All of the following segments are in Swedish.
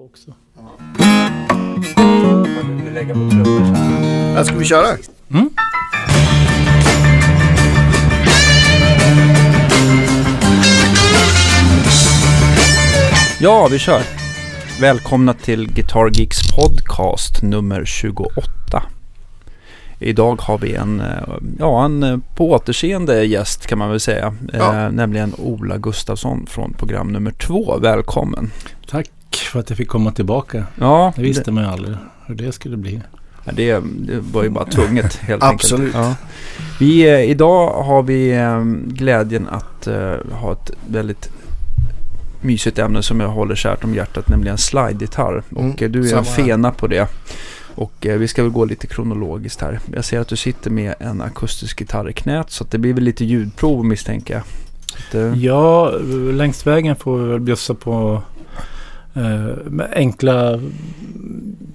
på också. Vi lägger på trummor så här. Ja, ska vi köra? Mm. Ja, vi kör. Välkomna till Guitar Geeks podcast nummer 28. Idag har vi en, eh, ja, en eh, på återseende gäst kan man väl säga. Ja. Eh, nämligen Ola Gustafsson från program nummer två. Välkommen. Tack för att jag fick komma tillbaka. Ja, Det visste man ju aldrig hur det skulle bli. Ja, Det, det var ju bara tvunget helt Absolut. enkelt. Ja. Vi, eh, idag har vi eh, glädjen att eh, ha ett väldigt mysigt ämne som jag håller kärt om hjärtat, nämligen slide-gitarr. Mm, Och eh, du är en här. fena på det. Och eh, vi ska väl gå lite kronologiskt här. Jag ser att du sitter med en akustisk gitarr i knät så att det blir väl lite ljudprov misstänker jag. Att, eh, Ja, längs vägen får vi väl bjussa på med enkla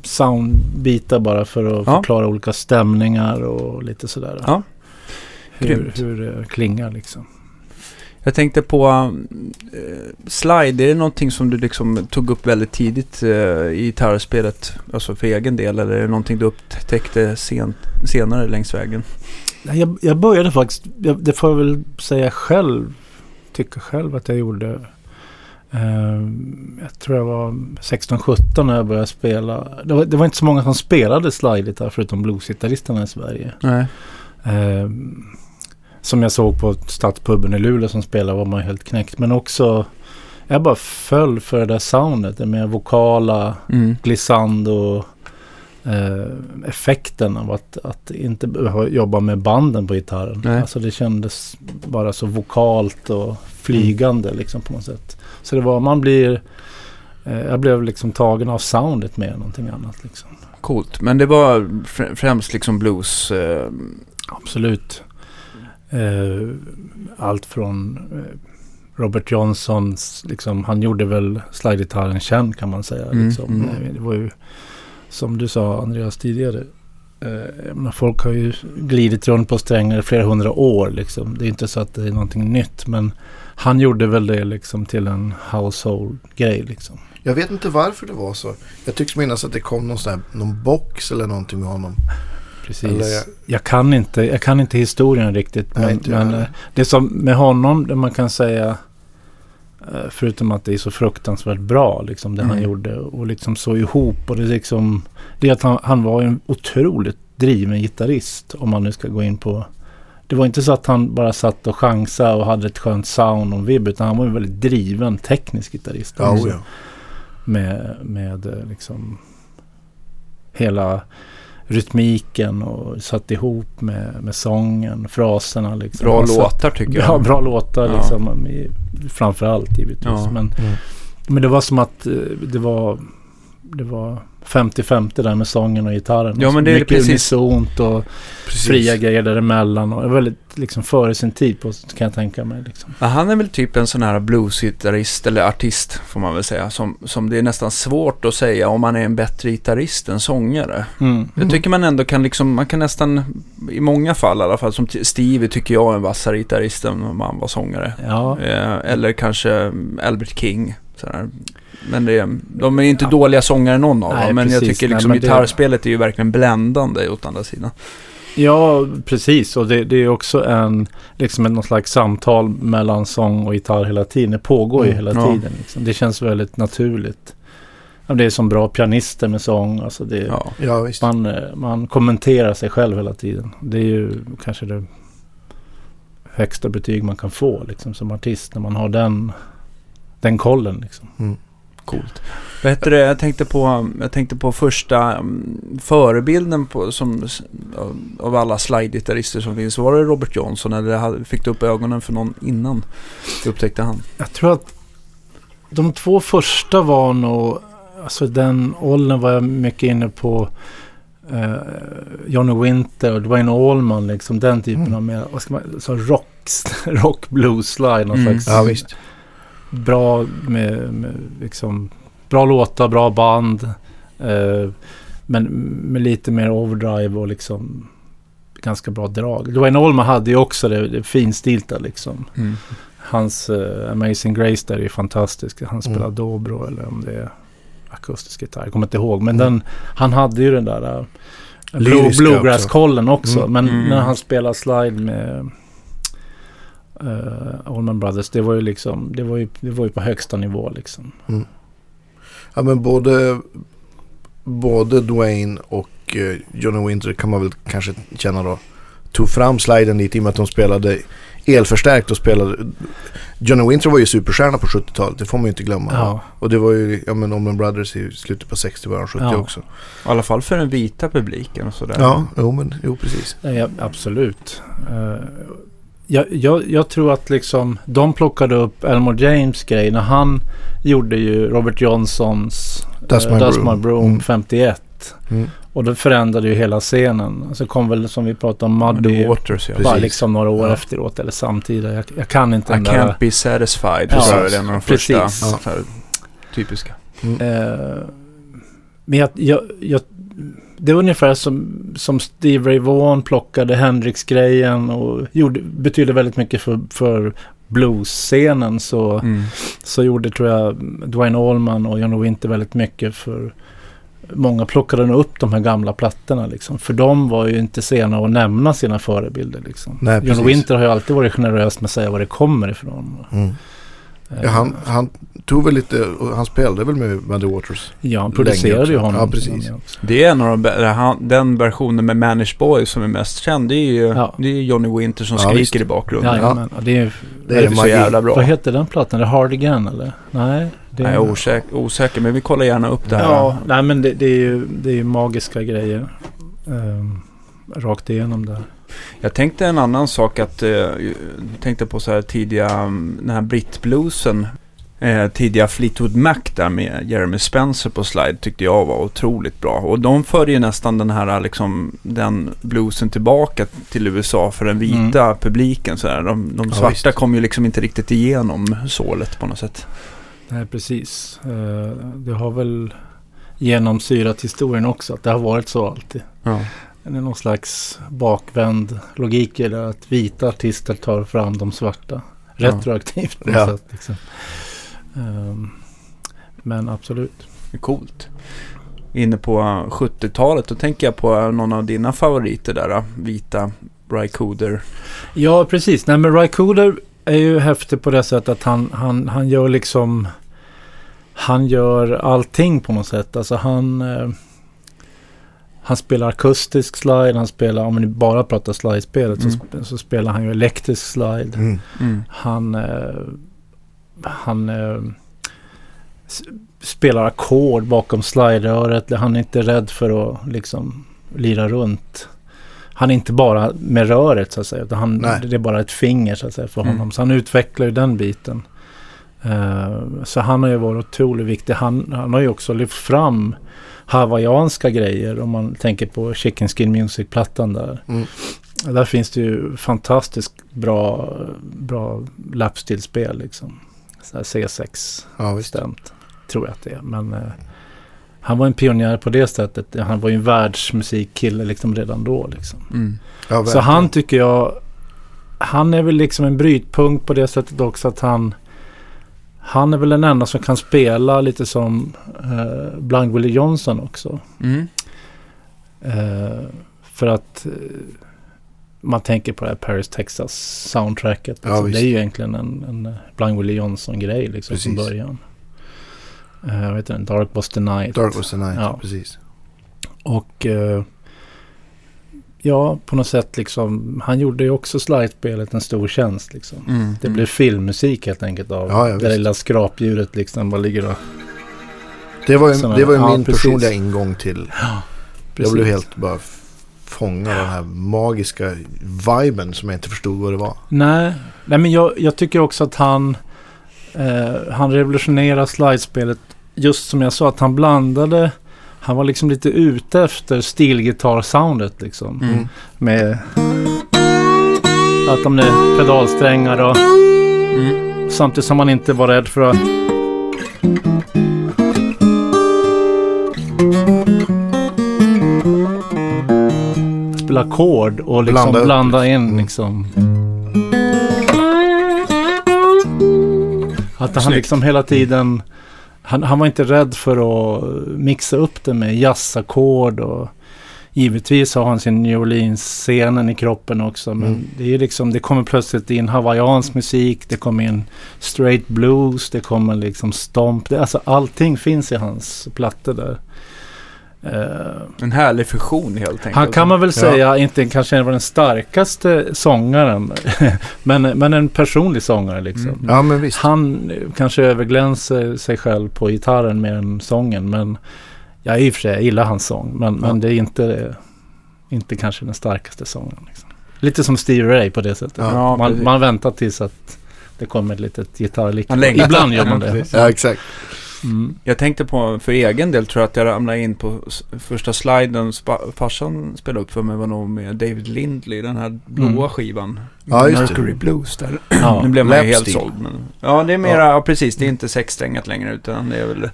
soundbitar bara för att Ja. förklara olika stämningar och lite sådär. Ja. Hur, hur det klingar liksom. Jag tänkte på eh, slide, är det någonting som du liksom tog upp väldigt tidigt eh, i gitarrspelet, alltså för egen del, eller är det någonting du upptäckte sent, senare längs vägen? Jag, jag började faktiskt, jag, det får jag väl säga själv, tycka själv att jag gjorde. Eh, jag tror jag var 16-17 när jag började spela. Det var, det var inte så många som spelade slide förutom bluesgitarristerna i Sverige. Nej. Eh, som jag såg på Stadspuben i Luleå som spelade var man helt knäckt. Men också, jag bara föll för det där soundet. Det mer vokala, Mm. glissando eh, effekten av att, att inte behöva jobba med banden på gitarren. Nej. Alltså det kändes bara så vokalt och flygande liksom på något sätt. Så det var, man blir, eh, jag blev liksom tagen av soundet mer än någonting annat liksom. Coolt. Men det var fr- främst liksom blues. Eh, Absolut. Eh, allt från eh, Robert Johnsons, liksom, han gjorde väl slidegitarren känd kan man säga. Mm, Liksom. mm. Eh, Det var ju, som du sa Andreas tidigare, eh, folk har ju glidit runt på strängar i flera hundra år. Liksom. Det är inte så att det är någonting nytt, men han gjorde väl det liksom, till en household-grej. Liksom. Jag vet inte varför det var så. Jag tycks minnas att det kom någon, sån här, någon box eller någonting med honom. Precis. Eller- jag, kan inte, jag kan inte historien riktigt. Nej, Men, inte men eh, det som med honom, det man kan säga, eh, förutom att det är så fruktansvärt bra, liksom det han Mm. gjorde och liksom så ihop. Och det, liksom, det är att han, han var en otroligt driven gitarrist, om man nu ska gå in på det var inte så att han bara satt och chansade och hade ett skönt sound och vibb, utan han var en väldigt driven teknisk gitarrist. Ja, oh ja. med, med eh, liksom hela rytmiken och satt ihop med, med sången, fraserna. Liksom. bra satt- låtar tycker jag. Bra, bra låtar Ja. liksom. I, framförallt givetvis. Ja. Men, Mm. men det var som att eh, det var, det var 50-50 där med sången och gitarren. Ja, men det är Mycket precis- unisont och Precis. fria grejer däremellan. Och väldigt liksom före sin tid på, kan jag tänka mig. Liksom. Ja, han är väl typ en sån här bluesgitarrist eller artist får man väl säga. Som, som det är nästan svårt att säga om man är en bättre gitarrist än sångare. Mm. Jag tycker man ändå kan liksom, man kan nästan, i många fall i alla fall, som Stevie tycker jag är en vassare gitarrist än om han var sångare. Ja, Eh, eller kanske Albert King. Sådär. Men det, de är inte dåliga sångare någon av Nej, dem. Men jag precis. tycker Nej, liksom men det- gitarrspelet är ju verkligen bländande åt andra sidan. Ja, precis. Och det, det är också en, liksom ett någon slags samtal mellan sång och gitarr hela tiden. Det pågår ju Mm, hela ja. tiden. Liksom. Det känns väldigt naturligt. Ja, Det är som bra pianister med sång. Alltså det, Ja. Ja, visst. man, eh, man kommenterar sig själv hela tiden. Det är ju kanske det högsta betyg man kan få liksom, som artist. När man har den, den kollen. Liksom. Mm. Coolt. Vad heter det? Jag tänkte på, jag tänkte på första mm, förebilden på, som, av, alla slide-gitarrister som finns. Var det Robert Johnson eller fick du upp ögonen för någon innan du upptäckte han? Jag tror att de två första var nog, alltså den åldern var jag mycket inne på eh, Johnny Winter och Dwayne Allman, liksom den typen Mm. av mer, vad ska man, så rock, rock blues slide, någon Mm. slags Ja, visst. Bra med, med liksom, bra låtar, bra band, eh, men med lite mer overdrive och liksom ganska bra drag. Dwayne Allman hade ju också det, det finstilta liksom. Hans eh, Amazing Grace där är fantastisk. Han spelar Mm. dobro eller om det är akustisk gitarr. Jag kommer inte ihåg. Men Mm. den, han hade ju den där uh, bluegrass-kollen också. Mm. Men Mm. när han spelar slide med uh, Allman Brothers. Det var ju liksom, det var ju, det var ju på högsta nivå liksom. Ja men både, både Dwayne och eh, Johnny Winter kan man väl kanske känna då. Tog fram sliden lite i och med att de spelade elförstärkt och spelade. Johnny Winter var ju superstjärna på 70-talet, det får man ju inte glömma. Ja, Och det var ju, ja men Allman Brothers i slutet på 60 början 70 Ja. också. I alla fall för den vita publiken och sådär. Ja, jo men, jo precis. ja absolut. Uh, jag, jag, jag tror att liksom de plockade upp Elmore James grej när han gjorde ju Robert Johnsons That's eh, My That's Broom. My Broom Mm. 51. Mm. Och det förändrade ju hela scenen. Så kom väl som vi pratade om Muddy Waters ja. Precis. bara liksom några år Ja. efteråt eller samtidigt. Jag, jag kan inte I den can't där. be satisfied. Ja, tror jag är en av de första precis. så här, typiska. Eh, men jag, jag, jag, det var ungefär som, som Steve Ray Vaughan plockade Hendrix-grejen och gjorde, betydde väldigt mycket för, för blues-scenen. Så, Mm. så gjorde tror jag Dwayne Allman och John Winter väldigt mycket för Många plockade nog upp de här gamla plattorna liksom. För de var ju inte sena att nämna sina förebilder liksom. Nej. John Winter har ju alltid varit generös med att säga var det kommer ifrån. Mm. Ja, han, han tog väl lite, han spelade väl med Muddy Waters. Ja, han producerade ju honom. Ja, precis. Det är en av de, han, den versionen med Manish Boy som är mest känd. Det är ju Ja. det är Johnny Winter som Ja, skriker visst. i bakgrunden. Jajamän. Ja, det är, Det är så magi. jävla bra. Vad heter den plattan? Är det Hard Again eller? Nej. Det Jag är osäker, osäker, men vi kollar gärna upp det här. Ja, nej men det, det, är ju, det är ju magiska grejer. Um, rakt igenom där. Jag tänkte en annan sak att, eh, jag tänkte på så här tidiga, mm, den här brittbluesen. Eh, tidiga Fleetwood Mac där med Jeremy Spencer på slide tyckte jag var otroligt bra. Och de förde ju nästan den här liksom, den bluesen tillbaka till USA för den vita publiken. Så här. De, de Ja, svarta visst. kom ju liksom inte riktigt igenom sålet på något sätt. Nej, precis. Eh, det har väl genomsyrat historien också. Att det har varit så alltid. Ja. Det är någon slags bakvänd logik i det. Att vita artister tar fram de svarta. Ja. Retroaktivt något Ja. sätt. Liksom. Ehm, men absolut. Det coolt. Inne på 70-talet, då tänker jag på någon av dina favoriter där. Vita Rycoder. Ja, precis. Nej, men Rycooder är ju häftig på det sättet att han, han, han gör liksom... Han gör allting på något sätt. Alltså han... Eh, han spelar akustisk slide, han spelar, om vi bara pratar slidespelet, så, Mm. sp- så spelar han ju elektrisk slide. Mm. Mm. Han, eh, han eh, spelar ackord bakom slideröret. Han är inte rädd för att liksom lira runt. Han är inte bara med röret så att säga. Utan han, Nej. det är bara ett finger så att säga för Mm. honom. Så han utvecklar ju den biten. Eh, så han har ju varit otroligt viktig. Han, han har ju också lyft fram hawaiianska grejer. Om man tänker på Chicken Skin Music-plattan där. Mm. Där finns det ju fantastiskt bra, bra lapstilspel liksom. Så här C6 Ja, stämt. Tror jag att det är. Men eh, han var en pionjär på det sättet. Han var ju en världsmusikkille liksom redan då. Liksom. Mm. Ja, Så han tycker jag, han är väl liksom en brytpunkt på det sättet också att han, han är väl den enda som kan spela lite som eh, Blind Willie Johnson också. Mm. Eh, för att eh, man tänker på det här Paris Texas soundtracket. Ja, Liksom. det är ju egentligen en, en Blind Willie Johnson-grej liksom från Precis. början. Eh, jag vet inte, Dark Was the Night. Dark was the night, Ja. precis. Och eh, ja, på något sätt liksom. Han gjorde ju också slidespelet en stor tjänst liksom. Mm. Det blev filmmusik helt enkelt av Ja, ja, det lilla skrapdjuret liksom. Bara ligger och... Det var ju, Såna- det var ju ja, min precis. personliga ingång till. Ja, Jag blev helt bara fångad av den här magiska viben som jag inte förstod vad det var. Nej, nej men jag, jag tycker också att han, eh, han revolutionerar slidespelet. Just som jag sa, att han blandade, han var liksom lite ute efter stilgitarrsoundet liksom. Mm. Med att de är pedalsträngar och Mm. samtidigt som man inte var rädd för att spela ackord och liksom Blanda blanda, in mm. liksom. Att han Snyggt. liksom hela tiden han, han var inte rädd för att mixa upp det med jazzackord och givetvis har han sin New Orleans-scenen i kroppen också. Men Mm. det är liksom, det kommer plötsligt in hawaiiansk musik, det kommer in straight blues, det kommer liksom stomp. Det, alltså allting finns i hans plattor där. Eh, En härlig fusion helt enkelt. han kan man väl Ja. säga inte kanske var den starkaste sångaren. men, men en personlig sångare liksom. Mm. Ja men visst. Han kanske överglänser sig själv på gitarren mer än sången. Men jag i och för sig jag gillar hans sång. Men, Ja. men det är inte, inte kanske den starkaste sången. Liksom. Lite som Stevie Ray på det sättet. Ja. Man, man väntar tills att det kommer ett litet gitarrlick. Ibland gör man det. Ja exakt. Mm. Jag tänkte på, för egen del tror jag att jag ramlade in på första sliden farsan spelade upp för mig var nog med David Lindley, den här blåa Mm. skivan. Ja, just det. Mercury Blues där. Ja. nu blev man ju helt såld. Men, ja, det är mera, ja. precis, det är inte sexsträngat längre utan det är väl...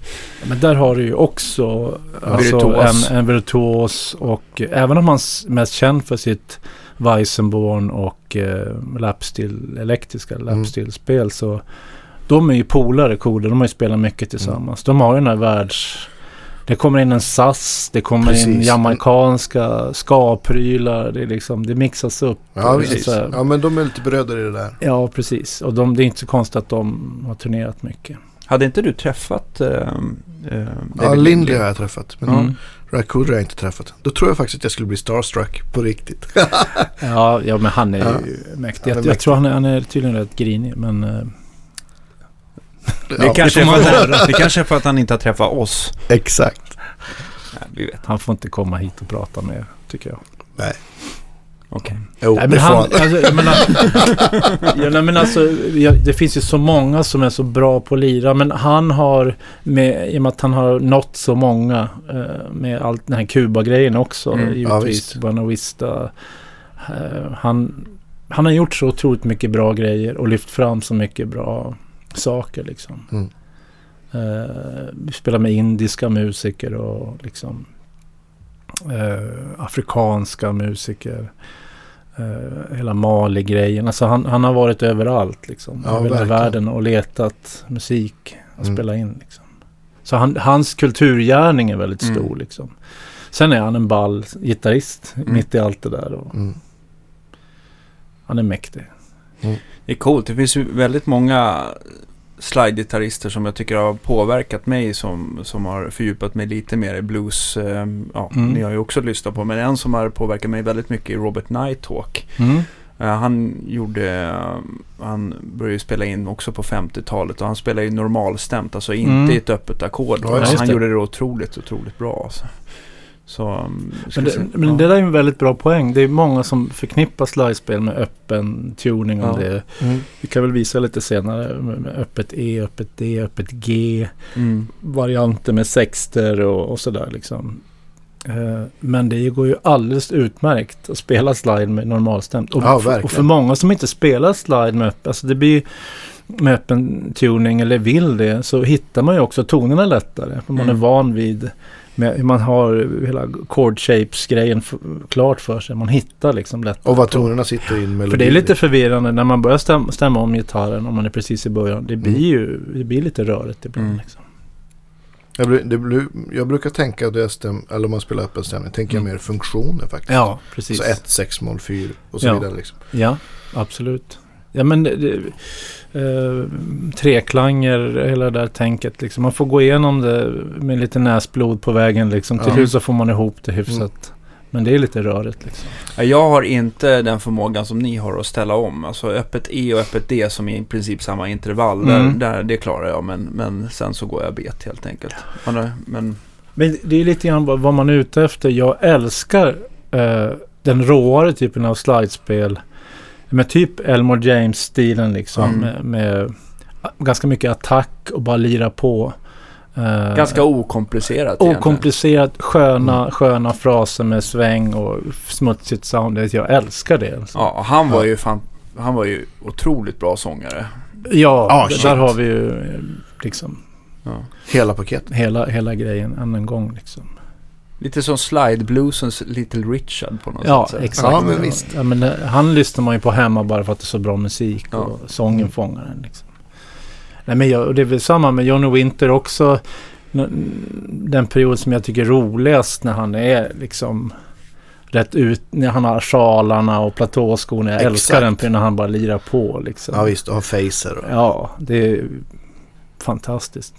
Men där har du ju också alltså, Virtuos. en, en virtuos och även om han s- mest känd för sitt Weissenborn och eh, lapstil, elektriska Mm. lapstil-spel så de är ju polare Koder, de har ju spelat mycket tillsammans. De har ju den här världs... Det kommer in en SAS, det kommer in Precis. jamaicanska ska-prylar, det, liksom, det mixas upp. Ja precis. Ja men de är lite bröder i det där. Ja, precis. Och de, det är inte så konstigt att de har turnerat mycket. Hade inte du träffat äh, äh, Ja, Lindley har jag träffat. Men Mm. Raccoon har jag inte träffat. Då tror jag faktiskt att jag skulle bli starstruck på riktigt. Ja, ja men han är Ja. ju mäktig. Han är Jag, jag mäktig. tror han är, han är tydligen rätt grinig. Men eh, Det, Ja, kanske för att, det kanske är för att han inte har träffat oss. Exakt. Nej, vi vet. han får inte komma hit och prata med er, tycker jag. Okej. Jo, Nej, det men han, alltså, jag menar, ja, nej, men alltså, ja, det finns ju så många som är så bra på att lira. Men han har, med, i och med att han har nått så många eh, med allt den här Kuba-grejen också. Mm, ja, givetvis. visst. Buena Vista. Eh, han, han har gjort så otroligt mycket bra grejer och lyft fram så mycket bra saker liksom. Mm. Eh, vi spelar med indiska musiker och liksom eh, afrikanska musiker. Eh, hela Mali-grejen. Alltså han, han har varit överallt liksom. Ja, över hela verkligen. världen och letat musik att Mm. spela in. Liksom. Så han, hans kulturgärning är väldigt Mm. stor liksom. Sen är han en ball gitarrist Mm. mitt i allt det där. Och Mm. han är mäktig. Det är coolt. Det finns ju väldigt många slide-gitarrister som jag tycker har påverkat mig som, som har fördjupat mig lite mer i blues. Eh, Ja, Mm. ni har ju också lyssnat på. Men en som har påverkat mig väldigt mycket är Robert Nighthawk. Mm. Eh, Han gjorde, han började ju spela in också på 50-talet och han spelar ju normalstämt, alltså inte Mm. i ett öppet ackord. Ja, han det. gjorde det otroligt, otroligt bra alltså. Så, um, Men, det, men det där är en väldigt bra poäng. Det är många som förknippar slidespel med öppen tuning. Om Ja. det. Mm. Vi kan väl visa lite senare med öppet E, öppet D, öppet G. Mm. Varianter med sexter och, och sådär liksom. Eh, Men det går ju alldeles utmärkt att spela slide med normalstämt. Och, Ja, och för många som inte spelar slide med öppen, alltså det blir med öppen tuning eller vill det så hittar man ju också tonerna lättare. För man Mm. är van vid, med, man har hela chord shapes grejen f- klart för sig. Man hittar liksom lättare. Och vad tonerna sitter i en melodi. För det är lite förvirrande när man börjar stämma, stämma om gitarren om man är precis i början. Det blir Mm. ju det blir lite rörigt ibland. Mm. Liksom. Jag, det, jag brukar tänka, jag stäm, eller om man spelar öppen stämning, tänker jag Mm. mer funktioner faktiskt. Ja, precis. Så 1, 6 mål, 4 och så Ja. vidare liksom. Ja, absolut. Ja men det, det, eh, treklanger, hela det där tänket liksom. Man får gå igenom det med lite näsblod på vägen liksom. Till Ja. slut så får man ihop det hyfsat. Mm. Men det är lite rörigt liksom. Ja, Jag har inte den förmågan som ni har att ställa om. Alltså öppet E och öppet D som är i princip samma intervall. Mm. Där, där, det klarar jag, men, men sen så går jag bet helt enkelt. Men, men Men det är lite grann vad vad man är ute efter. Jag älskar eh, den råare typen av slidespel. Med typ Elmore James-stilen liksom. Mm. Med, med ganska mycket attack och bara lira på. Eh, ganska okomplicerat egentligen. Okomplicerat, sköna, Mm. sköna fraser med sväng och smutsigt sound. Jag älskar det. Alltså. Ja, han var Ja. ju fan, han var ju otroligt bra sångare. Ja, shit. där har vi ju liksom Ja. Hela paketet. hela, hela grejen än en gång. Liksom. Lite som slide bluesens Little Richard på något Ja, sätt. så. exakt. Ja, men visst. Ja, men, eh, han lyssnar man ju på hemma bara för att det är så bra musik Ja. och sången Mm. fångar den. Liksom. Nej, men jag, och det är väl samma med Johnny Winter också. Den period som jag tycker är roligast när han är liksom rätt ut, när han har sjalarna och platåskorna. Jag Exakt. älskar den när han bara lirar på liksom. Ja visst, och har facer. Och... Ja, det är fantastiskt.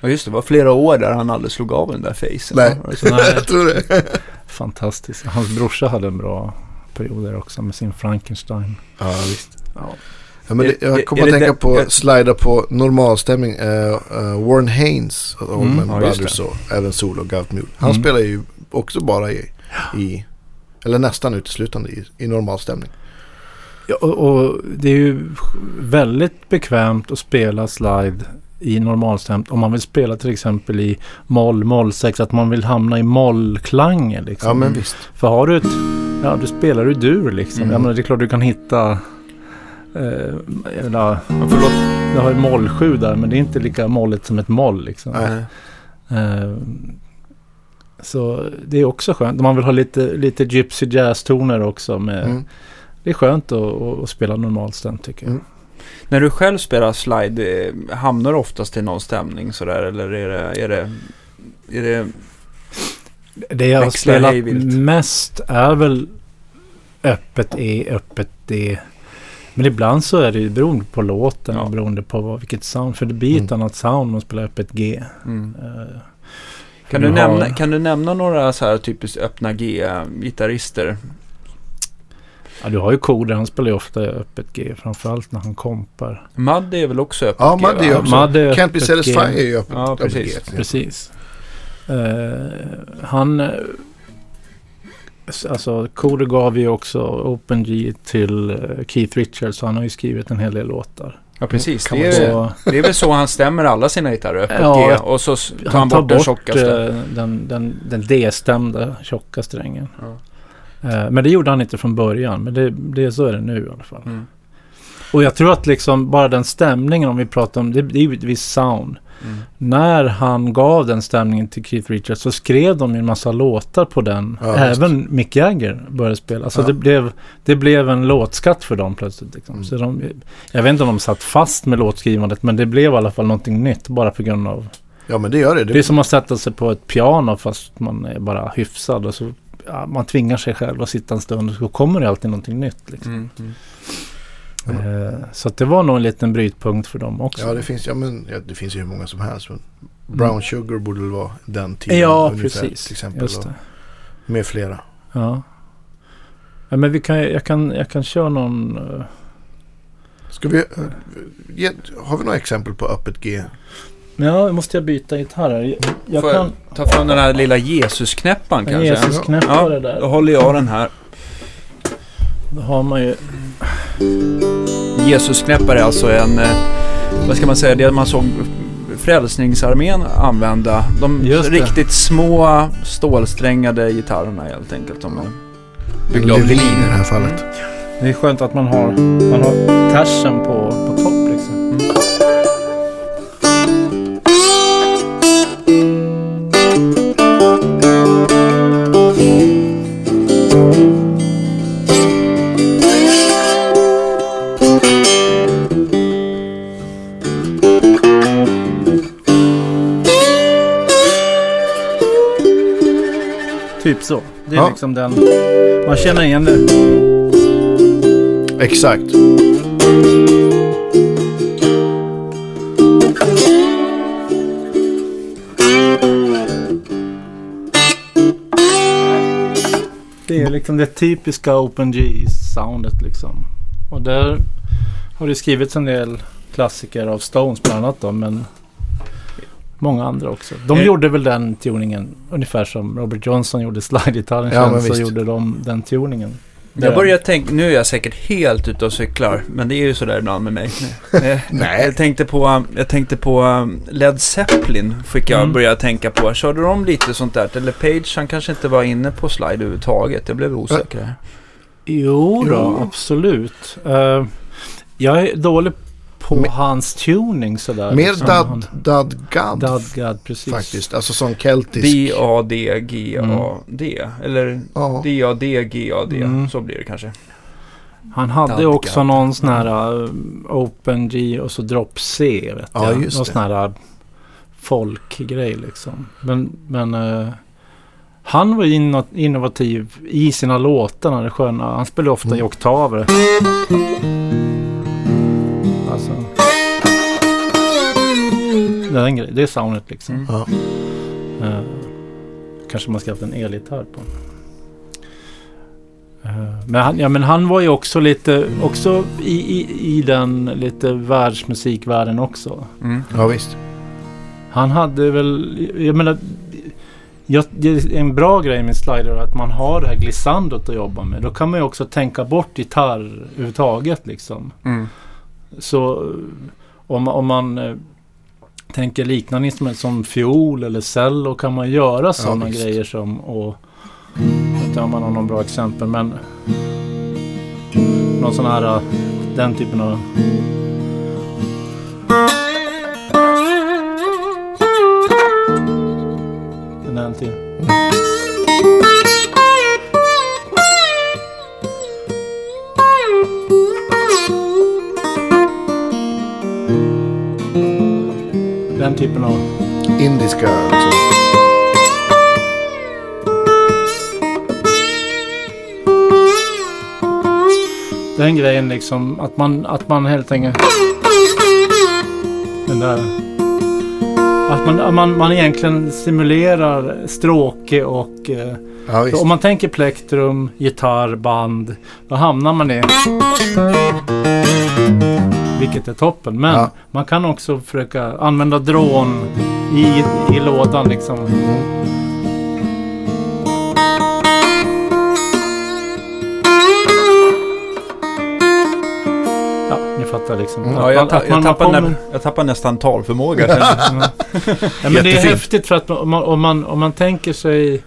Ja just det, var flera år där han aldrig slog av den där facen. Nej. Var det så? Nej, Jag tror det. fantastiskt. Hans brorsa hade en bra period där också med sin Frankenstein. Ja visst. Ja. Ja, men det, jag kommer att tänka det- på är- slida på normalstämning. Uh, uh, Warren Haynes, Mm, Allman ja, just Brothers och även solo Gout Mule. Han Mm. spelar ju också bara i, i eller nästan uteslutande i, i normalstämning. Ja, och, och det är ju väldigt bekvämt att spela slide i normalstämt om man vill spela till exempel i moll, moll 6 att man vill hamna i mollklangen liksom. Ja men visst. För har du ett, ja du spelar du dur liksom. Mm. Jag menar, det är klart du kan hitta eh, Ja, förlåt. jag har ett moll 7 där men det är inte lika molligt som ett moll liksom. Eh, så det är också skönt. Man vill ha lite, lite gypsy jazz-toner också. Med, Mm. Det är skönt att, att, att spela normalstämt tycker jag. Mm. När du själv spelar slide, eh, hamnar du oftast i någon stämning sådär? Eller är det, är det, är det Det jag har spelat mest är väl öppet E, öppet D. Men ibland så är det ju beroende på låten Ja. och beroende på vad, vilket sound. För det blir ett Mm. annat sound om man spelar öppet G. mm. Eh, kan, du du har- nämna, kan du nämna några så här typiskt öppna G-gitarrister? Ja, du har ju Koder, han spelar ju ofta öppet G. Framförallt när han kompar. Madde är väl också öppet Ja, G, Madde är också. Madde är Can't be öppet satisfied G. är ju öppet. Ja, öppet precis. G. Precis. Eh, han... eh, Alltså, Koder gav ju också Open G till eh, Keith Richards. Så han har ju skrivit en hel del låtar. Ja, precis. Det är, Så, det är väl så han stämmer alla sina gitarrer, öppet Ja, G. Och så tar han, han tar bort den bort tjockaste. eh, den, den, den D-stämda tjocka strängen. Ja. Eh, Men det gjorde han inte från början. Men det, det, så är det nu i alla fall. Mm. Och jag tror att liksom bara den stämningen om vi pratar om, det, det är visst sound. Mm. När han gav den stämningen till Keith Richards så skrev de ju en massa låtar på den. Ja, Även Mick Jagger började spela. Alltså Ja. det, blev, det blev en låtskatt för dem plötsligt. Liksom. Mm. Så de, jag vet inte om de satt fast med låtskrivandet men det blev i alla fall någonting nytt bara på grund av... Ja men det gör det. Det är som att sätta sig på ett piano fast man är bara hyfsad. Och så, ja, man tvingar sig själv att sitta en stund och så kommer det alltid någonting nytt. Liksom. Mm. Mm. Eh, så det var nog en liten brytpunkt för dem också. Ja det finns, ja, men, ja, det finns ju hur många som helst. Men Brown Sugar borde väl vara den tiden. Mm. ja, ungefär, precis. Till exempel. Just och det. Med flera. Ja. ja men vi kan, jag, kan, jag kan köra någon... eh, Ska vi, eh, ge, har vi några exempel på öppet G? Ja, måste jag byta gitarr här? Jag, Får kan... jag ta fram den här lilla Jesusknäpparen En kanske? Jesus-knäppare Ja, där. Då håller jag den här. Då har man ju... Jesusknäppare är alltså en, eh, vad ska man säga, det man såg Frälsningsarmén använda. De Just det. riktigt små stålsträngade gitarrerna helt enkelt. Som byggda av lin. i det här fallet. Det är skönt att man har, man har tersen på, Det är Ja. liksom den... Man känner igen det. Exakt. Det är liksom det typiska Open G-soundet liksom. Och där har det skrivits en del klassiker av Stones bland annat då, men många andra också. De Eh. gjorde väl den tuningen ungefär som Robert Johnson gjorde slide-gitarren Ja, så gjorde de den tuningen. Jag börjar tänka, nu är jag säkert helt ute och cyklar, men det är ju sådär ibland med mig. Eh, Nej. Jag tänkte på, jag tänkte på um, Led Zeppelin, fick jag Mm. börja tänka på. Körde de lite sånt där? Eller Page, han kanske inte var inne på slide överhuvudtaget. Jag blev osäker. Jo då, Jo. absolut. Eh, jag är dålig på Mer- hans tuning sådär. Mer liksom. dad, Han- dad, gad. Dadgad, precis. Faktiskt. Alltså sån keltisk. D-A-D-G-A-D. Eller Ja. D-A-D-G-A-D. Mm. Så blir det kanske. Han hade Dadgad. också någon sån här uh, Open G och så Drop C. Vet Ja, jag. just någon det. sån här uh, folkgrej liksom. Men, men uh, han var ju inno- innovativ i sina låtar. Han, är sköna. han spelade ofta i Mm. oktaver. Alltså. Det är, en grej. det är soundet liksom. Mm. Ja. Eh, kanske man ska haft en elgitarr på. Eh, men, han, ja, men han var ju också lite, också i, i, i den lite världsmusikvärlden också. Mm. ja, visst. Han hade väl, jag menar, jag, det är en bra grej med slider är att man har det här glissandot att jobba med. Då kan man ju också tänka bort gitarr överhuvudtaget liksom. Mm. Så om, man- om man eh, tänker liknande instrument som fiol eller cello kan man göra sådana visst. grejer som och jag vet inte om man har någon bra exempel men någon sån här eh, den typen av den till. Den typen av Indiska liksom. Den grejen liksom att man, att man helt enkelt... Den där... Att man, man, man egentligen simulerar stråke och... Eh, Ja, om man tänker plektrum, gitarr, band. Då hamnar man i... Vilket är toppen. Men Ja. man kan också försöka använda drån i, i lådan liksom. Mm. Ja, ni fattar liksom. Mm. Ja, jag, att jag, tappar kommer- nä, jag tappar nästan talförmåga. Ja, men det är häftigt för att om man, om man, om man tänker sig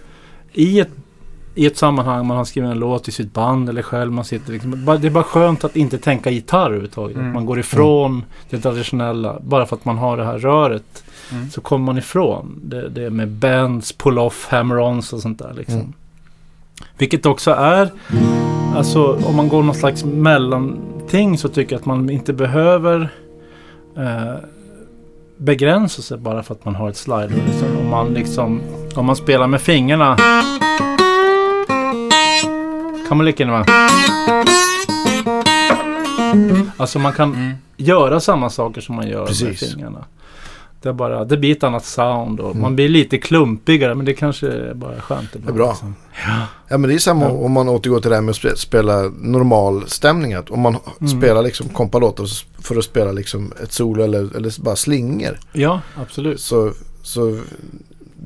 i ett, i ett sammanhang man har skrivit en låt i sitt band eller själv. Man sitter liksom, det är bara skönt att inte tänka gitarr överhuvudtaget. Mm. Man går ifrån det traditionella. Bara för att man har det här röret. Mm. Så kommer man ifrån det, det med bends, pull-off, hammer-ons och sånt där. Liksom. Mm. Vilket också är, alltså om man går någon slags mellanting så tycker jag att man inte behöver eh, begränsa sig bara för att man har ett slider. Liksom, om, man liksom, om man spelar med fingrarna kan man lika gärna. Alltså man kan Mm. göra samma saker som man gör med Precis. fingrarna. Det, är bara, det blir ett annat sound och Mm. man blir lite klumpigare men det kanske är bara skönt ibland. Det är bra. Liksom. Ja men det är samma Ja. om man återgår till det här med att spe- spela normal stämning. Att om man Mm. spelar liksom kompalåtar för att spela liksom ett solo eller, eller bara slingor. Ja, absolut. Så, så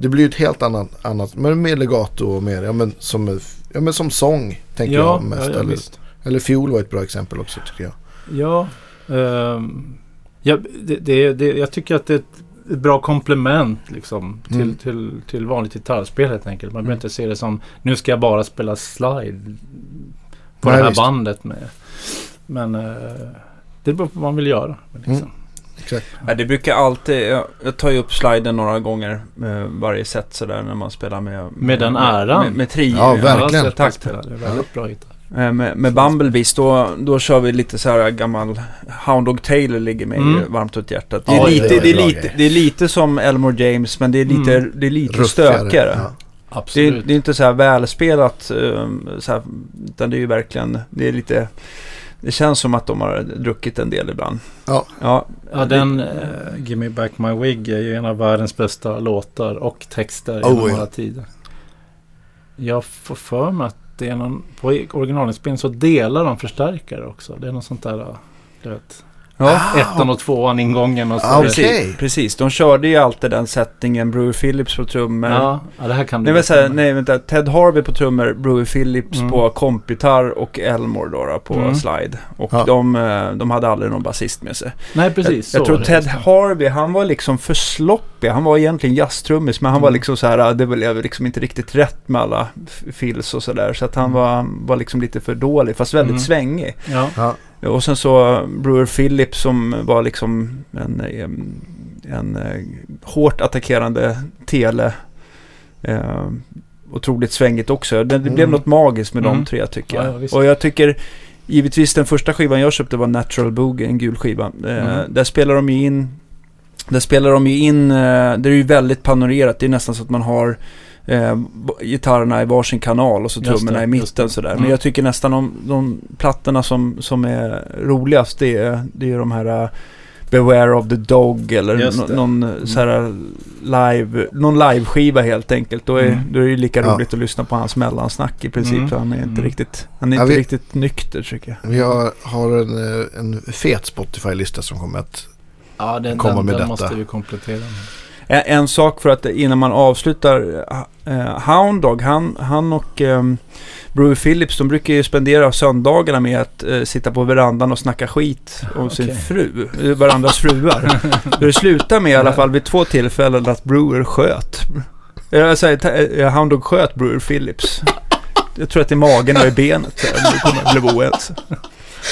det blir ju ett helt annat, annat men mer legato och mer, ja men som, ja, men som sång tänker ja, jag mest. ja, ja, eller, eller fiol var ett bra exempel också tycker jag. Ja, ehm, ja det, det, det, jag tycker att det är ett, ett bra komplement liksom, till, Mm. till, till vanligt gitarrspel helt enkelt. Man behöver Mm. inte se det som nu ska jag bara spela slide på Nej, det här visst. bandet med. Men eh, det beror på vad man vill göra. Liksom. Mm. Exakt. Ja, det brukar alltid, jag, jag tar ju upp sliden några gånger eh, varje set sådär när man spelar med... Med den äran. Med, med trio. Ja, verkligen. Tack. det. Är väldigt bra gitarr. Eh, Med, med Bumblebees då, då kör vi lite så här gammal Hound Dog Taylor ligger mig Mm. varmt åt hjärtat. Det är, Ja, lite, det är det, är bra lite, det är lite som Elmore James men det är lite, Mm. det är lite Ruffigare. stökigare. Ja. Det är, Absolut. det är inte så här välspelat um, så här, utan det är ju verkligen, det är lite, det känns som att de har druckit en del ibland. Ja. Ja, Ja, den uh, Give Me Back My Wig är ju en av världens bästa låtar och texter Oh, genom alla tider. Jag får för mig att det är någon, på originalinspelningen så delar de förstärkare också. Det är något sånt där, uh, du vet. Ja. Ettan och tvåan ingången och så. Ah, okej. Precis, precis, de körde ju alltid den settingen, Brewer Phillips på trummor. Ja, ja, det här kan Nej, du men så här, bestämma. nej vänta, Ted Harvey på trummor, Brewer Phillips Mm. på kompgitarr och Elmore då, då på Mm. slide. Och Ja. de, eh, de hade aldrig någon basist med sig. Nej, precis. jag jag så tror. Ted Harvey, han var liksom för sloppig. Han var egentligen jazztrummis, men han var Mm. liksom så här, det blev liksom inte riktigt rätt med alla fills och sådär. Så att han Mm. var, var liksom lite för dålig, fast väldigt Mm. svängig. Ja, Ja. Och sen så Brewer Phillips som var liksom en, en, en eh, hårt attackerande tele. Eh, otroligt svängigt också. Det, det blev Mm. något magiskt med Mm. de tre tycker Ja, jag. ja, och jag tycker givetvis den första skivan jag köpte var Natural Boogie, en gul skiva. Eh. Där spelar de ju in, där spelar de ju in, eh, det är ju väldigt panorerat. Det är nästan så att man har eh, gitarrerna i varsin kanal och så trummorna det, i mitten sådär. Men Mm. jag tycker nästan de, de plattorna som, som är roligast det är, det är de här eh, Beware of the Dog eller Just nå- det. någon så här live, någon live-skiva helt enkelt. Då är, Mm. då är det ju lika Ja. roligt att lyssna på hans mellansnack i princip. Mm. För han är inte Mm. riktigt, han är Ja, inte vi- riktigt nykter tycker jag. Vi har, har en, eh, en fet Spotify-lista som kommer att... Ja, den, Komma den, med den detta. måste vi komplettera med. En, en sak för att innan man avslutar. Uh, Hound Dog, han, han och um, Brewer Phillips, de brukar ju spendera söndagarna med att eh, sitta på verandan och snacka skit om sin Okej. fru, eh, varandras fruar. Det slutar med i alla fall vid två tillfällen att Brewer sköt. Eh, Jag säger, eh, Hound Dog sköt Brewer Phillips. Jag tror att det är magen och i benet. så här, bli oense.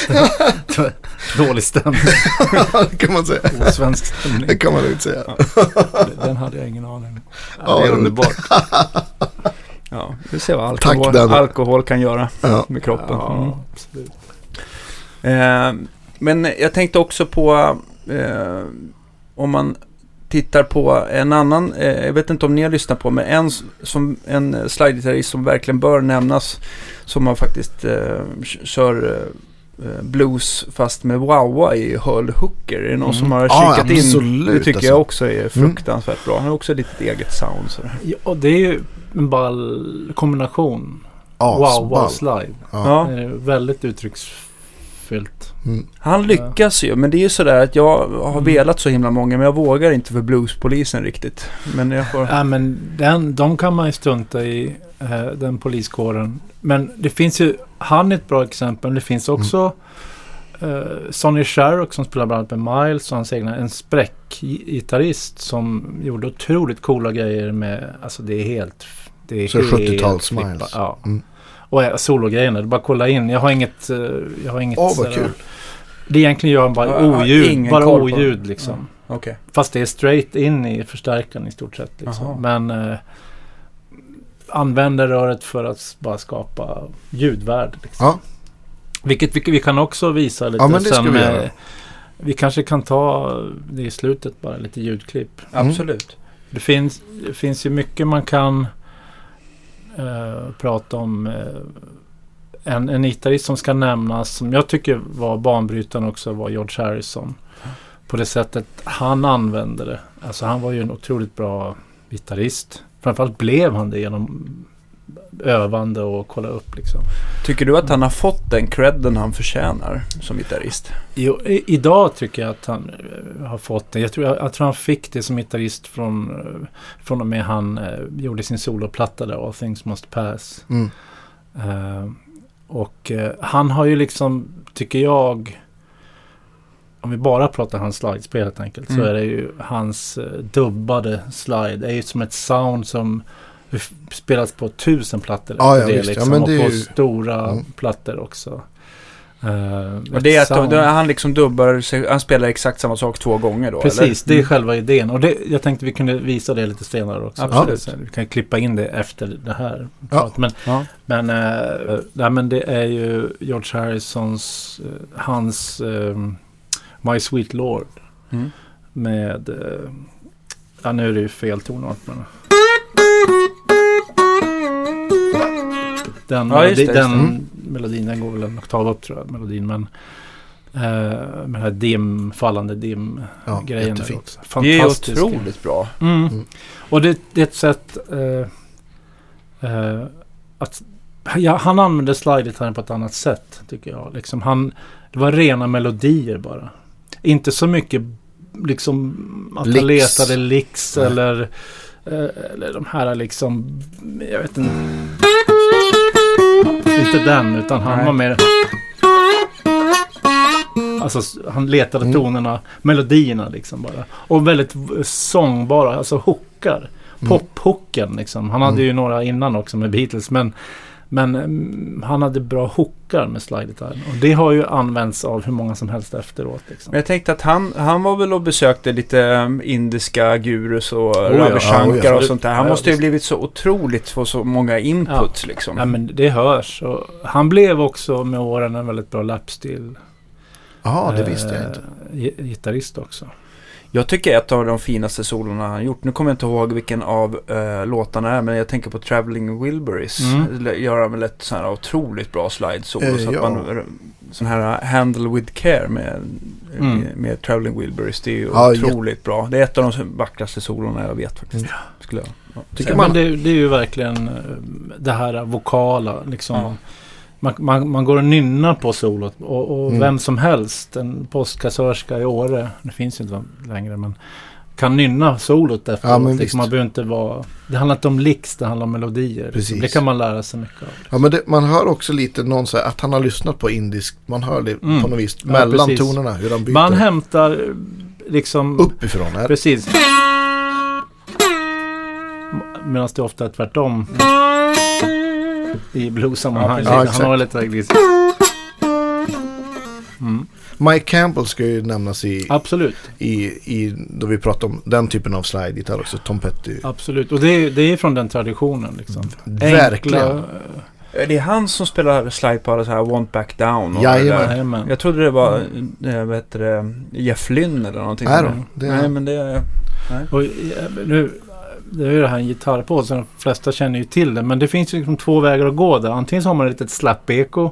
Dålig stämning. det kan man säga. Osvensk stämning. Det kan man lugnt säga. Den hade jag ingen aning om. Ja, Ja, det är underbart. Ja, vi ser vad Tack, alkohol, Danne. alkohol kan göra Ja. med kroppen. Mm. Ja, absolut. Eh, men jag tänkte också på eh, om man tittar på en annan, eh, jag vet inte om ni har lyssnat på, men en, som, en slide som verkligen bör nämnas som har faktiskt eh, kör blues fast med wowa i Hull Hooker. Är det någon Mm. som har Ja, kikat in? absolut, Det tycker alltså. jag också är fruktansvärt bra. Han har också lite eget sound. Sådär. Ja, det är ju en ball kombination. Wow, wow, Asball. slide. Ja. Ja. Det är väldigt uttrycksfyllt. Mm. Han lyckas ju, men det är ju sådär att jag har Mm. velat så himla många, men jag vågar inte för bluespolisen riktigt. Men jag får... Ja, men den, de kan man ju strunta i, eh, den poliskåren. Men det finns ju, han är ett bra exempel. Det finns också eh, Sonny Sherrock som spelar bland annat med Miles och hans egna, en spräckgitarrist som gjorde otroligt coola grejer med, alltså det är helt... Det är Så helt 70-tals flippat. Miles. Ja. Mm. Och eh, sologrejerna, det är bara att kolla in. Jag har inget... eh, Jag har inget Åh, vad sådär- kul. Det egentligen gör bara jag har oljud. Bara oljud liksom. Okej. Fast det är straight in i förstärkaren i stort sett. Liksom. Men eh, använder röret för att bara skapa ljudvärde. Liksom. Ja. Vilket vi, vi kan också visa lite Ja, men det ska sen. vi vi kanske kan ta det i slutet bara, lite ljudklipp. Mm. Absolut. Det finns, det finns ju mycket man kan eh, prata om. Eh, en, en gitarrist som ska nämnas, som jag tycker var banbrytaren också, var George Harrison. På det sättet han använde det. Alltså han var ju en otroligt bra gitarrist. Framförallt blev han det genom övande och kolla upp liksom. Tycker du att han har fått den credden han förtjänar som gitarrist? Jo, i, idag tycker jag att han eh, har fått det. Jag tror, jag, jag tror han fick det som gitarrist från, eh, från och med han eh, gjorde sin soloplatta där, All Things Must Pass. Mm. Eh, och eh, han har ju liksom, tycker jag, om vi bara pratar hans slidespel helt enkelt, så Mm. är det ju hans eh, dubbade slide. Det är ju som ett sound som spelas på tusen plattor. Ja, efter ja, visst. Ja, liksom, men och det är på ju- stora Mm. plattor också. Eh, Och det är att sound. då, han liksom dubbar han spelar exakt samma sak två gånger då? Precis, eller? det är Mm. själva idén. Och det, jag tänkte vi kunde visa det lite senare också. Absolut. Så Vi kan klippa in det efter det här. Ja. Men, Ja. men, äh, nej, men det är ju George Harrisons, eh, hans eh, My Sweet Lord Mm. med, eh, ja nu är det ju fel tonart men. Den, Ja, melodi, det, den. Mm. melodin, den går väl en oktav upp tror jag, melodin. Men eh, med den här dim, fallande dim Ja, grejen där jättefint. också. Det är otroligt bra. Mm. Mm. Och det, det är ett sätt eh, eh, att ja, han använde slide-gitarren på ett annat sätt tycker jag. Liksom han, det var rena melodier bara. Inte så mycket liksom att han Licks. letade Nej. eller, eh, eller de här liksom, jag vet inte. Inte den, utan han Nej. var mer... Alltså han letade Mm. tonerna, melodierna liksom bara. Och väldigt sångbara, alltså hookar. Mm. Pophooken liksom. Han hade Mm. ju några innan också med Beatles men Men mm, han hade bra hookar med slide-gitarren. Och det har ju använts av hur många som helst efteråt. Liksom. Men jag tänkte att han, han var väl och besökte lite um, indiska gurus och ja, Ravi Shankar oh ja. och sånt där. Han Ja, måste ju visst. blivit så otroligt få så många inputs liksom. Ja, men det hörs. Och han blev också med åren en väldigt bra lapstil. Jaha, det visste jag eh, inte. gi- Gitarrist också. Jag tycker ett av de finaste solorna han gjort. Nu kommer jag inte ihåg vilken av uh, låtarna det är, men jag tänker på Traveling Wilburys. Mm. Gör han väl ett sånt här otroligt bra slide-solo. Eh, så att ja. man, sån här Handle with Care med, Mm. med, med Traveling Wilburys. Det är ju Ja, otroligt bra. Det är ett av de vackraste solorna jag vet faktiskt. Mm. Skulle jag, ja, Tycker. Ja, man- men det, det är ju verkligen eh, det här vokala. Liksom. Man, man, man går och nynnar på solot. Och, och Mm. vem som helst, en postkassörska i Åre, det finns ju inte längre, men kan nynna solot efteråt. Ja, liksom, man behöver inte vara... Det handlar inte om licks, det handlar om melodier. liksom. Precis. Det kan man lära sig mycket av. Ja, men det, man hör också lite någon här, att han har lyssnat på indisk. Man hör det Mm. på något vis. Ja, mellan precis. tonerna, hur han byter. Man hämtar liksom... uppifrån. Här. Precis. Medan det ofta är tvärtom. I blues-sammanhang. Ja, Han har lite glissigt. Mm, Mike Campbell ska ju nämnas i, absolut. i, i, då vi pratar om den typen av slide-gitarr också. Tom Petty. Absolut. Och det är, det är från den traditionen. Liksom. Verkligen. Enkla, Är det han som spelar slide på alla så här Want Back Down? och Jajamän. det där? Jajamän. Jag trodde det var, äh, vad heter det, Jeff Lynne eller någonting. Är sånt det? är- Nej, men det är... Och, eh, nu, det är ju det här en gitarrpodd, så de flesta känner ju till det. Men det finns ju liksom två vägar att gå där. Antingen så har man ett litet slap-eko.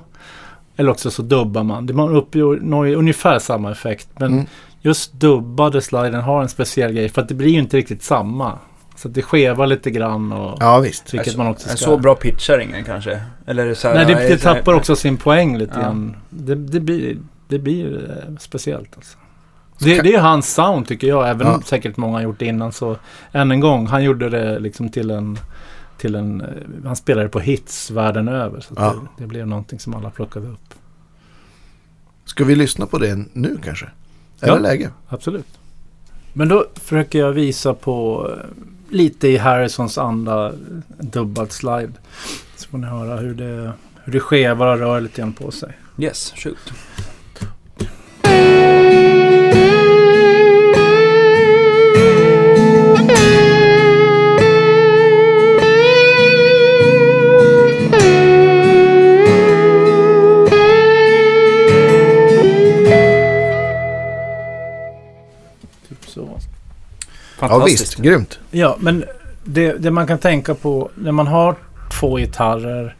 Eller också så dubbar man. Det man uppnår ungefär samma effekt. Men Mm. just dubbade sliden har en speciell grej. För att det blir ju inte riktigt samma. Så att det skevar lite grann. Och, Ja, visst. Vilket man också En ska... så bra pitchar ingen kanske? Eller så här, Nej, det, det så tappar också sin poäng lite Ja. grann. Det, det blir, det blir eh, speciellt alltså. Det, det är hans sound tycker jag. Även Ja. om säkert många har gjort det innan. Så än en gång, han gjorde det liksom till en... Till en eh, han spelade på hits världen över. Så Ja. det, det blev någonting som alla plockade upp. Ska vi lyssna på det nu kanske? Är Ja. det läge? Absolut. Men då försöker jag visa på eh, lite i Harrisons anda, dubbad slide. Så får ni höra hur det, hur det skevar och rör lite grann på sig. Yes, shoot. Fantastiskt. visst, grymt. Ja, men det, det man kan tänka på när man har två gitarrer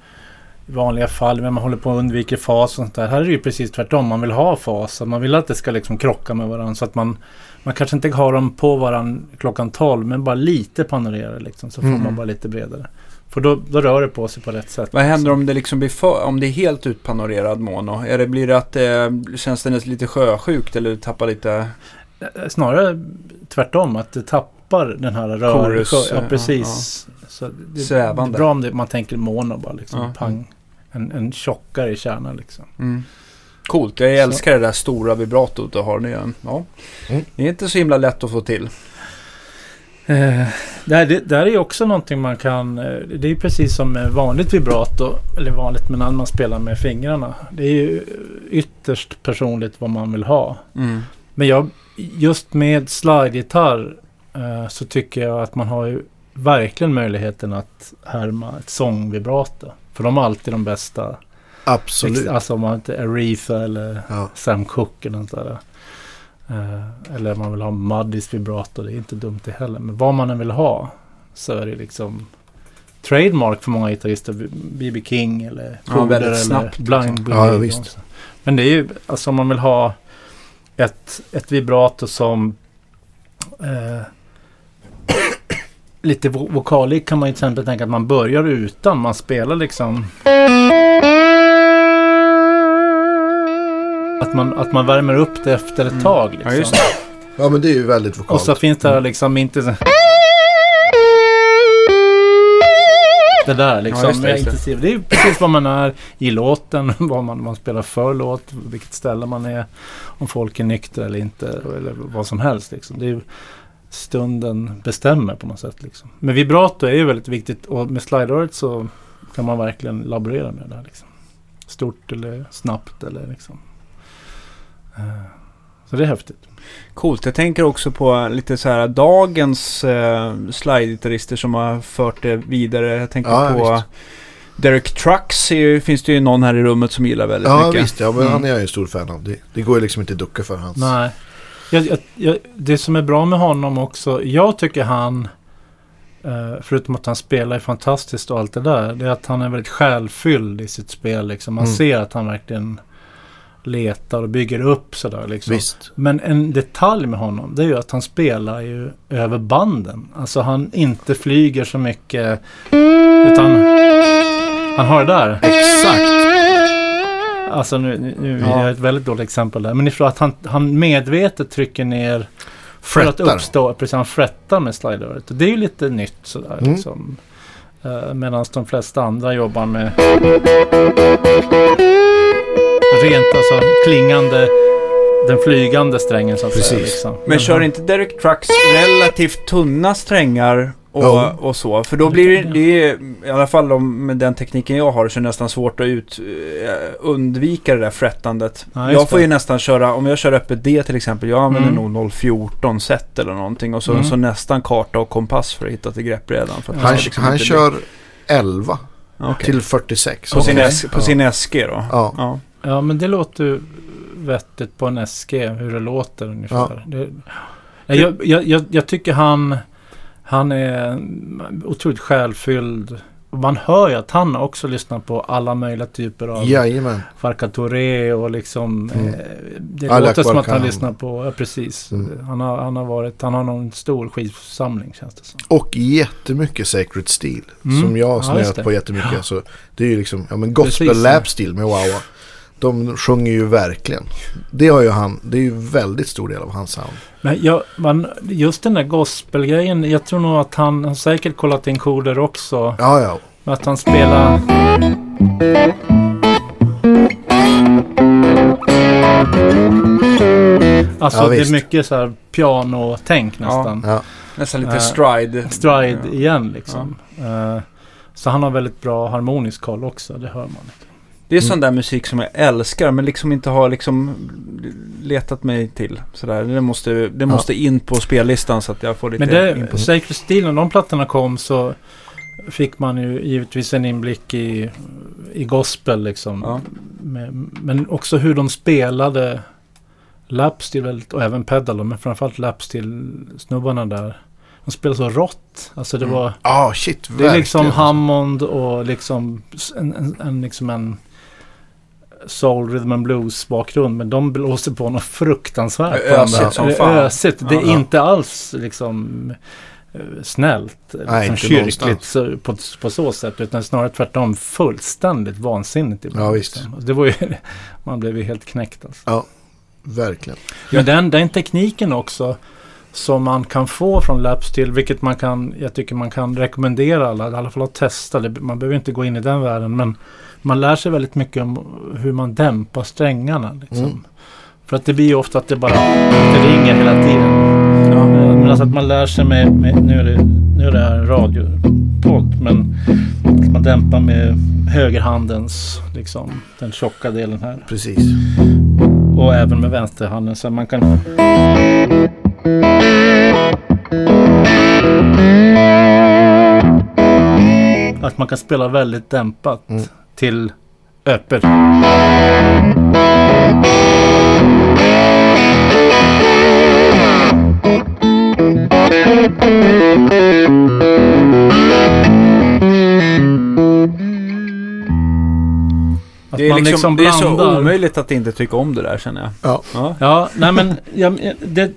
i vanliga fall, men man håller på att undvika fas och sånt där. Här är det ju precis tvärtom. Man vill ha fas. så Man vill att det ska liksom krocka med varandra. Så att man, man kanske inte har dem på varandra klockan 12, men bara lite panorerade liksom. Så får Mm. man bara lite bredare. För då, då rör det på sig på rätt sätt. Vad händer om det liksom blir för, om det är helt utpanorerad mono? Är det, blir det att det känns det lite sjösjukt eller tappar lite... Eh, Snarare tvärtom, att det tappar den här rör... Chorus, ja, ja, precis. Så det, Svävande. Det är bra om det, man tänker mono bara liksom. Ja. Pang. En, en tjockare kärna liksom. Mm. Coolt, jag älskar det där stora vibratot du har nu. Ja. Mm. Det är inte så himla lätt att få till. Eh, det, här, det där är ju också någonting man kan... eh, Det är ju precis som med vanligt vibrato. Eller vanligt men när man spelar med fingrarna. Det är ju ytterst personligt vad man vill ha. Mm. Men jag, just med slide-gitarr eh, så tycker jag att man har ju verkligen möjligheten att härma ett sångvibrato. För de har alltid de bästa. Absolut. Alltså om man inte är Aretha eller Ja. Sam Cooke eller något där. Eh, eller man vill ha Muddys vibrato. Det är inte dumt det heller. Men vad man än vill ha så är det liksom trademark för många gitarrister. B.B. King eller Ja, Foder väldigt eller snabbt, Blind liksom. Ja, och visst. så. Men det är ju, alltså om man vill ha ett, ett vibrato som eh, lite vo- vokalig kan man ju till exempel tänka att man börjar utan. Man spelar liksom att man, att man värmer upp det efter ett Mm. tag. Ja, Liksom. just det. Ja men det är ju väldigt vokalt. Och så finns det här liksom inte så... Det där liksom. Ja, just det, just det. intensiv- det är precis vad man är i låten. Vad man, man spelar för låt. Vilket ställe man är. Om folk är nyktra eller inte. Eller vad som helst liksom. Det är stunden bestämmer på något sätt liksom. Men vibrato är ju väldigt viktigt. Och med slide så kan man verkligen laborera med det där. Liksom. Stort eller snabbt eller liksom. Eh, Så det är häftigt. Coolt. Jag tänker också på lite så här dagens eh, slide-gitarrister som har fört det vidare. Jag tänker Ja, på visst. Derek Trucks. är ju- Finns det ju någon här i rummet som gillar väldigt Ja mycket. visst, ja, men Mm. han är jag ju en stor fan av. Det, det går ju liksom inte att ducka för hans. Nej. Jag, jag, jag, det som är bra med honom också. Jag tycker han. eh, Förutom att han spelar är fantastiskt och allt det där. Det är att han är väldigt själfylld i sitt spel. Liksom. Man Mm. ser att han verkligen letar och bygger upp sådär. Liksom. Visst. Men en detalj med honom det är ju att han spelar ju över banden. Alltså han inte flyger så mycket. Utan han har det där. Exakt. Alltså nu, nu- Ja. är jag ett väldigt dåligt exempel där. Men ifrån att han, han medvetet trycker ner för att Frettar. uppstå. Precis, han frettar med slideröret. Och det är ju lite nytt sådär Mm. liksom. Uh, Medan de flesta andra jobbar med rent alltså klingande, den flygande strängen så att säga. Precis. Liksom. Men kör inte Derek Trucks relativt tunna strängar och, Jo. och så? För då blir det, det är, i alla fall om, med den tekniken jag har, så är det nästan svårt att ut, eh, undvika det där frettandet. Ja, jag får det. ju nästan köra, om jag kör öppet D till exempel, jag använder Mm. nog 014 set eller någonting och så, Mm. så nästan karta och kompass för att hitta till greppbrädan. För Han, liksom han kör 11 bli- Okej. till 46. På, sin. S, på sin SG då? Ja. ja. Ja, men det låter vettigt på en SG, hur det låter ungefär. Det, Nej, jag, jag, jag, tycker han, han är otroligt själfylld. Man hör ju att han också lyssnar på alla möjliga typer av Jajamän. Farka Touré och liksom Mm. eh, Det Alak låter som att han lyssnar på, ja precis. Mm. Han, har, han har varit, han har någon stor skivsamling känns det som. Och jättemycket Sacred Steel. Mm. Som jag har Ja, snöat det. på jättemycket. Så det är ju liksom, ja men gospel Precis. lap steel med Wawa. De sjunger ju verkligen. Det har ju han, det är ju väldigt stor del av hans sound. Men jag, man, just den där gospelgrejen, jag tror nog att han har säkert kollat in koder också. Ja, ja. Att han spelar... Alltså Ja, det är mycket så här pianotänk nästan. ja. Nästan lite Eh, stride. Stride Ja. igen liksom. Eh, så han har väldigt bra harmonisk koll också, det hör man. Det är Mm. sån där musik som jag älskar men liksom inte har liksom letat mig till. Sådär. Det måste, det måste in på spellistan så att jag får lite Men det, input. Sacred Steel, när de plattorna kom så fick man ju givetvis en inblick i, i gospel liksom. Ja. Men, men också hur de spelade lapsteel väldigt, och även pedal men framförallt lapsteel-snubbarna där. De spelade så rått. Alltså det Mm. var... Ah, shit, Det är liksom. Hammond och liksom en, en, en, liksom en soul, rhythm and blues bakgrund. Men de blåser på något fruktansvärt. Ösigt som fan. Ösigt. Det är Ja. inte alls liksom eh, snällt. Nej, liksom kyrkligt på, på så sätt. Utan snarare tvärtom fullständigt vansinnigt ibland. Ja, visst. liksom. Det var ju, man blev ju helt knäckt alltså. Verkligen. Men den, den tekniken också som man kan få från Lapsteel, vilket man kan, jag tycker man kan rekommendera alla, i alla fall att testa. Det, man behöver inte gå in i den världen, men man lär sig väldigt mycket om hur man dämpar strängarna. Liksom. Mm. För att det blir ju ofta att det bara det ringer hela tiden. Ja. Men alltså att man lär sig med, med nu, är det, nu är det här en radiopodd, men man dämpar med högerhandens, liksom den tjocka delen här. Precis. Och även med vänsterhanden så man kan... Att man kan spela väldigt dämpat Mm. Till öppet. Att Det är, man liksom, det är så omöjligt att inte tycka om det där känner jag. Ja. Ja. Ja, nej men jag, det,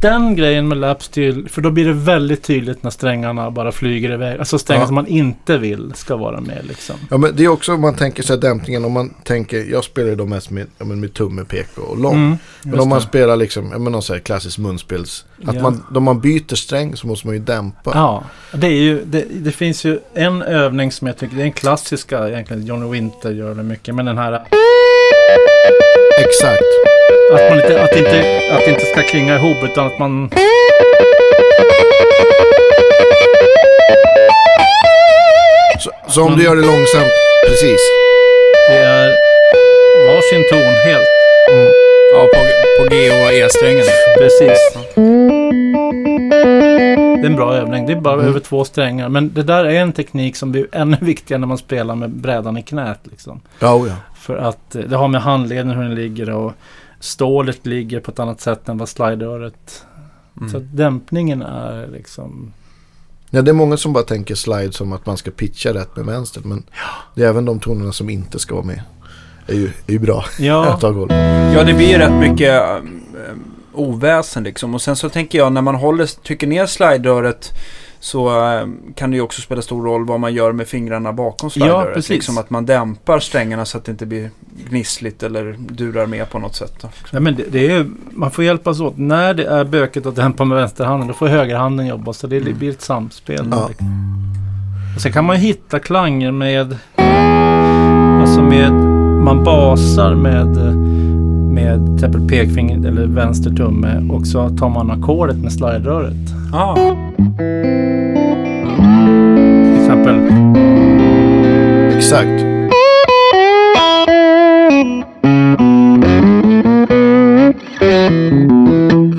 den grejen med lapsteel, för då blir det väldigt tydligt när strängarna bara flyger iväg. Alltså strängar Ja. som man inte vill ska vara med liksom. Ja men det är också om man tänker sig dämpningen. Om man tänker, jag spelar ju då mest med, ja, med tumme, peka och lång. Mm, men om man det. spelar liksom, ja men någon sån klassisk munspels. Att Ja. man, om man byter sträng så måste man ju dämpa. Ja, det, är ju, det, det finns ju en övning som jag tycker, det är en klassiska egentligen, Johnny Winter gör det mycket, men den här att Exakt. man inte, att, inte, att det inte ska klinga ihop utan att man... Så Så om Man- du gör det långsamt, precis. Det är varsin ton helt. Mm. Ja, på, på G och E-strängen. Precis. Det är en bra övning. Det är bara Mm. över två strängar. Men det där är en teknik som blir ännu viktigare när man spelar med brädan i knät. Liksom. Ja, oh ja. För att eh, det har med handleden hur den ligger och stålet ligger på ett annat sätt än vad slideöret. Mm. Så att dämpningen är liksom... Ja, det är många som bara tänker slide som att man ska pitcha rätt med vänster. Men det är även de tonerna som inte ska vara med. Är ju, är ju bra Ja, att. Ja, det blir ju rätt mycket um, oväsen liksom. Och sen så tänker jag när man håller, trycker ner slideröret så um, kan det ju också spela stor roll vad man gör med fingrarna bakom slideröret. precis. Liksom att man dämpar strängarna så att det inte blir gnissligt eller durar med på något sätt. Då. ja men det, det är, man får hjälpas åt. När det är bökigt att dämpa med vänsterhanden då får högerhanden jobba. Så det Mm. blir ett samspel. Ja. Och sen kan man hitta klanger med... Alltså med... Man basar med... Med till exempel pekfinger eller vänster tumme. Och så tar man ackordet med slideröret. Ah, Till exempel... Exakt.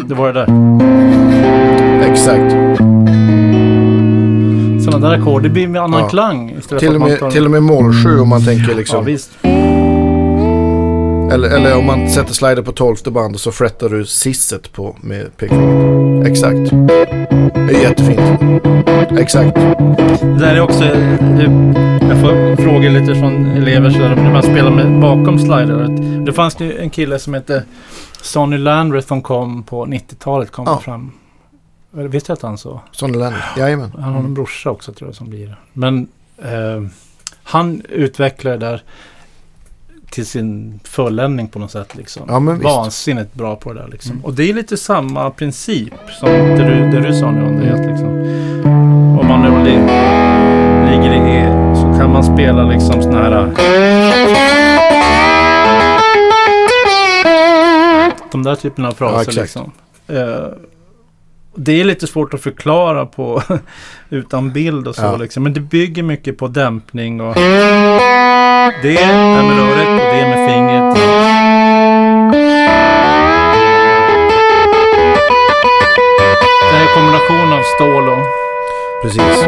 Det var det där. Exakt. Sådana där ackord. Det blir med annan Ja. klang. Istället Till för och, att man tar... med, till och med mål 7 om man tänker Ja liksom. visst. Eller, eller om man sätter slider på 12 band och så frettar du sisset på med pekfingret. Exakt. Det är jättefint. Exakt. Det där är också... eh, Jag får frågor lite från elever så där, när man spelar med bakom slideröret. Det fanns ju en kille som hette Sonny Landreth som kom på 90-talet. Kom Ja. fram. Visste att han så? Sonny Landry. Jajamän. Han har en brorsa också tror jag som blir det. Men eh, han utvecklade där till sin fulländning på något sätt. Liksom. Ja. Vansinnigt bra på det där. Liksom. Mm. Och det är lite samma princip som det du, det du sa nu Andreas. Liksom. Om man nu li, ligger i E så kan man spela liksom såna här... De där typerna av fraser Ja, liksom. Eh, det är lite svårt att förklara på utan bild och så Ja. liksom. Men det bygger mycket på dämpning och det är med röret och det med fingret. Det är en kombination av stål och... Precis.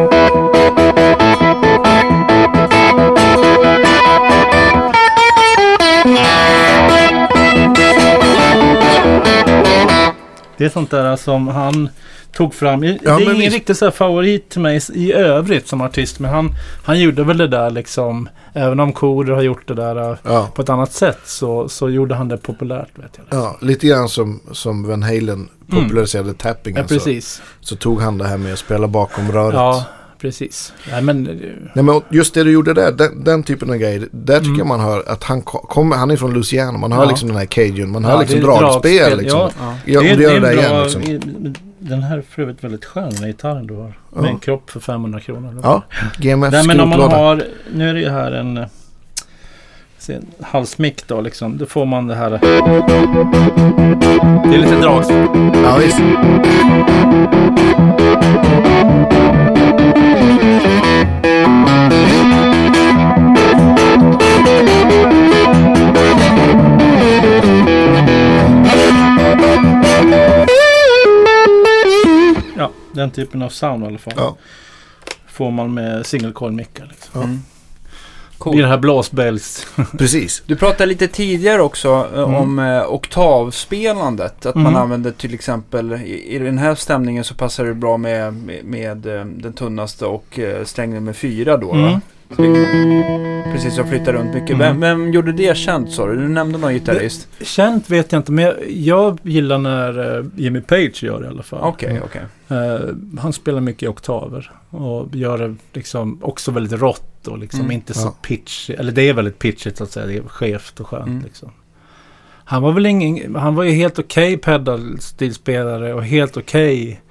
Det är sånt där som han tog fram. Det Ja, är men ingen visst. riktig så favorit till mig i övrigt som artist. Men han, han gjorde väl det där liksom. Även om Koder har gjort det där äh, Ja. på ett annat sätt så, så gjorde han det populärt. Vet jag. Ja, lite grann som, som Van Halen populariserade tapping. Ja, alltså. precis. Så tog han det här med att spela bakom röret. Ja, precis. Nej, men... eh, Nej, men just det du gjorde där, den, den typen av grejer. Där tycker Mm. jag man hör att han ko- kommer, han är från Louisiana. Man hör Ja. liksom den här cajun. Man hör Ja, liksom det dragspel. dragspel, liksom. ja. ja. Ja, och det, det gör är det bra, igen liksom. i- Den här är för övrigt väldigt skön, här gitarren du har. Ja. Med en kropp för 500 kronor. Ja, GMF Nej, men om man har... Nu är det ju här en... eh, se, en halsmick då liksom. Då får man det här... Det är lite dragspel. Ja, visst. Ja, den typen av sound i alla fall. Ja. Får man med single coil mickar liksom. Ja. Mm. I Cool. det här blåsbälls... Precis. Du pratade lite tidigare också eh, Mm. om eh, oktavspelandet. Att man Mm. använder till exempel i, i den här stämningen så passar det bra med, med, med eh, den tunnaste och eh, sträng nummer fyra då. Mm. Va? Precis, jag flyttar runt mycket. Mm. Vem, vem gjorde det känt sa du? Du nämnde någon gitarrist. Känt vet jag inte, men jag, jag gillar när eh, Jimmy Page gör det i alla fall. Okej, okej. Eh, han spelar mycket i oktaver och gör det liksom också väldigt rått och liksom Mm, inte så ja. pitch. Eller det är väldigt pitchigt så att säga. Det är skevt och skönt Mm. liksom. Han var väl ingen, han var ju helt okej pedalstilspelare och helt okej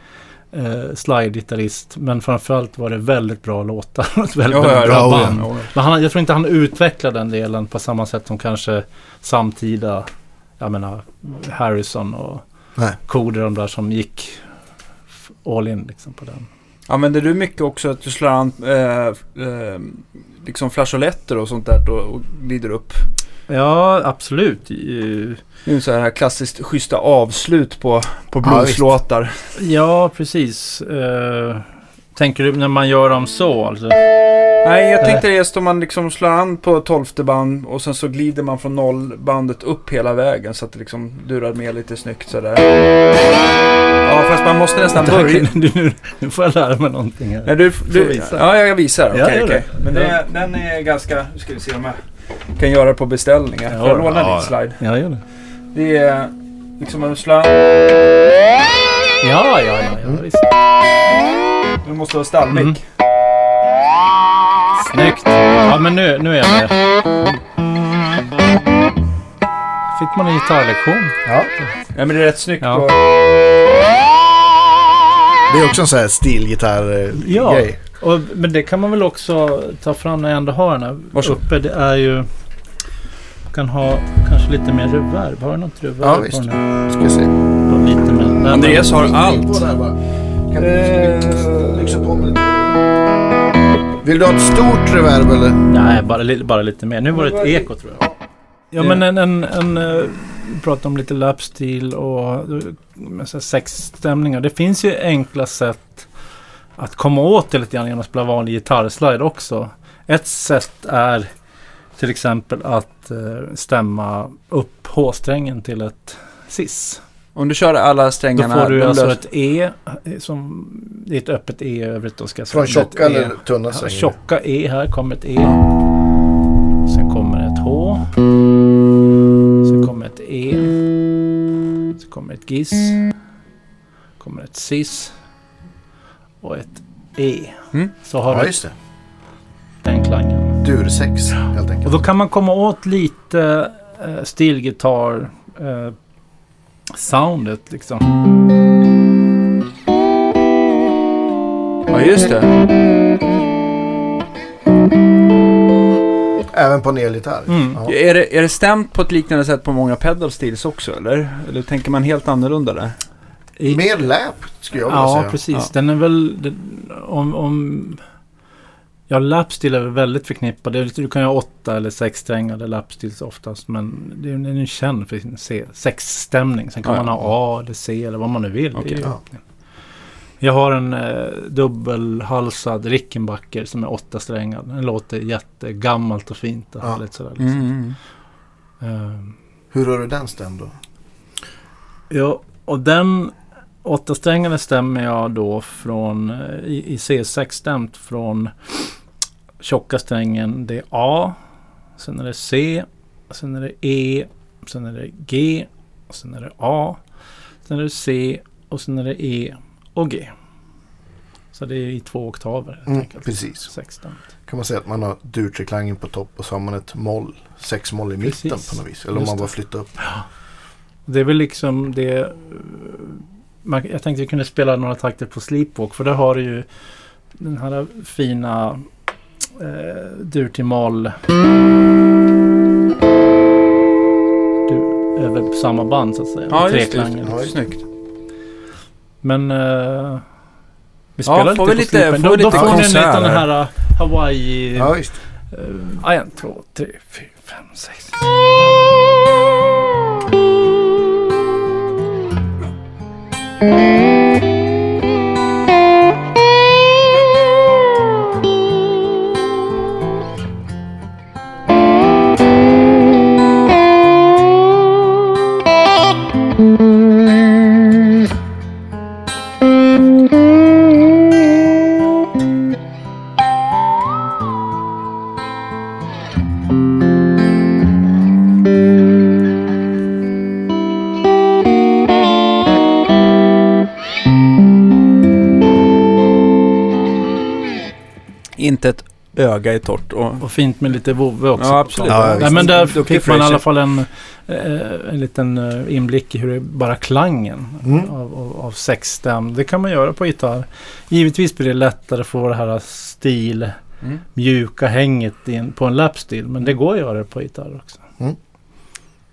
eh, slide-gitarrist. Men framförallt var det väldigt bra låtar och ett väldigt, Ja, väldigt bra ja, band. ja. Men han, jag tror inte han utvecklade den delen på samma sätt som kanske samtida, jag menar Harrison och Nej. De där som gick all in liksom på den. Använder du mycket också att du slår an eh, eh, liksom flageoletter och sånt där och, och glider upp? Ja, absolut. Eh, Det är så här klassiskt schyssta avslut på, på Ja, blueslåtar. Ja, precis. Eh, tänker du när man gör dem så? Alltså? Nej, jag tänkte just om man liksom slår an på tolfte band och sen så glider man från nollbandet upp hela vägen så att det liksom durar med lite snyggt sådär. Ja, fast man måste nästan börja. Nu, nu, får jag lära mig någonting här. Nej, du, du, ja, jag visar. Okej, Ja, gör okej. det. Men det, den är ganska... Nu ska vi se om jag kan göra det på beställning. Får jag Ja, låna ja. din slide? Ja, gör det. Det är liksom en slå an. Ja, ja, ja, ja visst. Du måste ha stallmick. Mm. Snyggt. Ja, men nu, nu är jag med. Fick man en gitarrlektion? Ja. Ja, men det är rätt snyggt. Ja. Och, Det är också en sån här stilgitarr-grej. Ja. Och, men det kan man väl också ta fram när jag ändå har den här Varsågod. uppe. Det är ju... Man kan ha kanske lite mer reverb. Har du något reverb? Ja, på visst. den här? Ska vi se. Lite mer. Nej, Andreas har allt. Kan Eh. lyxa på med lite? Vill du ha ett stort reverb eller? Nej, bara, li- bara lite mer. Nu var det ett eko tror jag. Ja, men en... en, en eh, vi pratar om lite lapstil och eh, sexstämningar. Det finns ju enkla sätt att komma åt det lite grann genom att spela vanlig gitarrslide också. Ett sätt är till exempel att eh, stämma upp H-strängen till ett cis. Om du kör alla Då strängarna... får du alltså ett E eh, som... Det är ett öppet E i övrigt då ska jag Från tjocka E. eller tunna Ja, strängar? tjocka E här kommer ett E. Sen kommer ett H. Sen kommer ett E. Sen kommer ett GIS. kommer ett CIS. Och ett E. Mm. Så har Ja, du just det. den klangen. Dursex helt Och enkelt. då kan man komma åt lite eh, stilgitarr eh, soundet liksom. Ja, just det. Även på en elgitarr? Mm. Ja. Är det, är det stämt på ett liknande sätt på många pedal steels också, eller? Eller tänker man helt annorlunda där? I- Mer läp skulle jag vilja Ja, säga. precis. Ja. Den är väl... Den, om, om... Ja, lapstil är väl väldigt förknippad. Du kan ju ha åtta eller sex strängade lapstils oftast. Men det är ju känd för sin se- sexstämning. Sen kan Ja, man ha A eller C eller vad man nu vill. Det är Okej. ju- Ja. Jag har en eh, dubbelhalsad Rickenbacker som är åtta strängad. Den låter jättegammalt och fint och Ja. härligt sådär. Liksom. Mm. Ehm, Hur har du den stämd då? Ja, och den åtta strängade stämmer jag då från eh, i, i C6 stämt från tjocka strängen. Det är A, sen är det C, sen är det E, sen är det G, och sen är det A, sen är det C och sen är det E och G. Så det är i två oktaver Mm, precis. Sexstämt. Kan man säga att man har durtreklangen på topp och så har man ett moll, sex moll i mitten Precis. på något vis. Eller om man bara det. flyttar upp. Det är väl liksom det... eh, Man, jag tänkte vi kunde spela några takter på Sleepwalk för där har du ju den här fina eh, dur till moll. Du, över samma band så att säga. Ja, just det. Just Ja, just. Snyggt. Men eh, vi Ja, spelar får lite vi på lite- Sleepwalk. får Då, vi då lite får ni en liten här. eh, Hawaii... Ja, visst. ja, en, två, tre, fyra, fem, sex. Inte ett öga är torrt. Och, Och fint med lite vovve också. ja, absolut. Ja, Nej, men där Duktig fick man i alla fall en, eh, en liten eh, inblick i hur det är bara klangen Mm. av, av, av sexstäm. Det kan man göra på gitarr. Givetvis blir det lättare att få det här stil, Mm. mjuka hänget i en, på en lapstil. Men det går att göra det på gitarr också. Mm.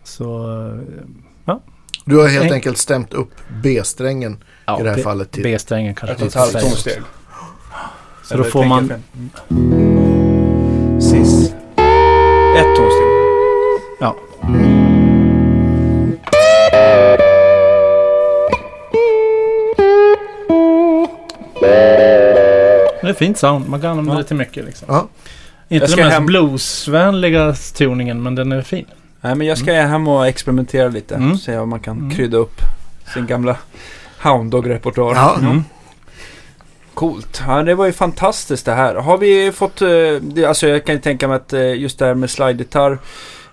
Så eh, Du har helt En- enkelt stämt upp B-strängen ja, i det här B- fallet till... B-strängen kanske Ett halvt tonsteg. Så då får man... Mm. Sis. Ett tonsteg. Ja. Det är fint sound. Man kan använda Ja. det till mycket liksom. Ja. Inte Jag ska den mest hem- bluesvänliga tuningen, men den är fin. Nej, men jag ska hem och experimentera lite. Mm. Se om man kan Mm. krydda upp sin gamla Hound Dog-repertoar. Ja. Mm. Coolt. Ja, det var ju fantastiskt det här. Har vi fått... eh, Alltså jag kan ju tänka mig att eh, just det här med slide-gitarr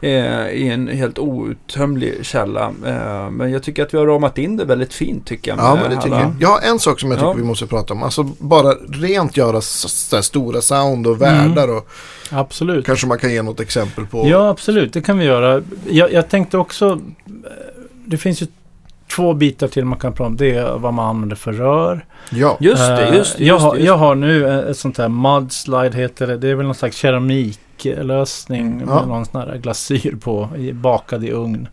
eh, är en helt outtömlig källa. Eh, Men jag tycker att vi har ramat in det väldigt fint tycker jag. Ja, men det tycker jag. Jag har en sak som jag tycker Ja. vi måste prata om. Alltså bara rent göra så, stora sound och världar och Absolut. kanske man kan ge något exempel på. Ja, absolut. Det kan vi göra. Jag, jag tänkte också... Det finns ju två bitar till man kan prata om. Det är vad man använder för rör. Ja. Just det, Eh, just det. jag, Just har, det, just jag har nu ett ett sånt här mudslide heter det. Det är väl någon slags keramiklösning Mm. Ja. med någon sån här glasyr på, bakad i ugn.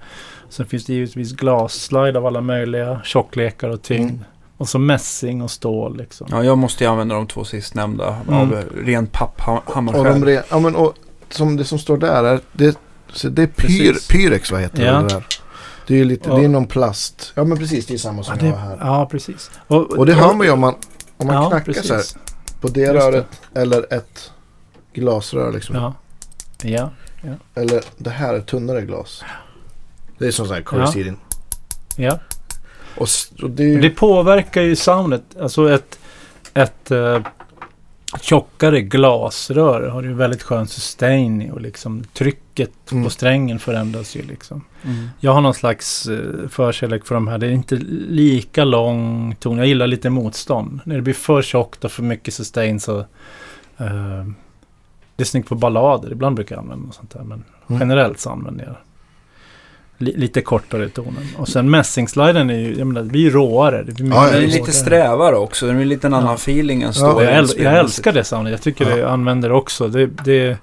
Sen finns det givetvis glasslide av alla möjliga tjocklekar och tyngd. Mm. Och så mässing och stål liksom. Ja, jag måste ju använda de två sistnämnda Mm. av eh, ren papp ha- Och, de hammarskär. re, ja, men, och som det som står där är, det, det är pyr. Pyrex vad heter Ja. det där? Det är ju lite, Ja. det är någon plast. Ja men precis, det är samma som Ja, jag det, har här. ja precis. Och, Och det hör man ju om man, om man ja, knackar precis. så här på det Just det. röret eller ett glasrör liksom. Ja. Ja. Eller det här är tunnare glas. Det är som sån här Ja. corresponding. ja. Och, och det ju, Det påverkar ju soundet. Alltså ett, ett eh, tjockare glasrör har ju väldigt skön sustain i och liksom trycket Mm. på strängen förändras ju liksom. Mm. Jag har någon slags eh, förkärlek för de här. Det är inte lika lång ton. Jag gillar lite motstånd. När det blir för tjockt och för mycket sustain så eh, det är snyggt på ballader. Ibland brukar jag använda något sånt där. Men Mm. generellt så använder jag lite kortare tonen. Och sen mässingsliden är ju, jag menar, det blir ju råare. Det blir Ja, Den är ja, lite strävare också. Den är lite en annan Ja. feeling än Ja, stål. jag, äl jag älskar det soundet. Jag tycker Ja. det jag använder det också. Det, det,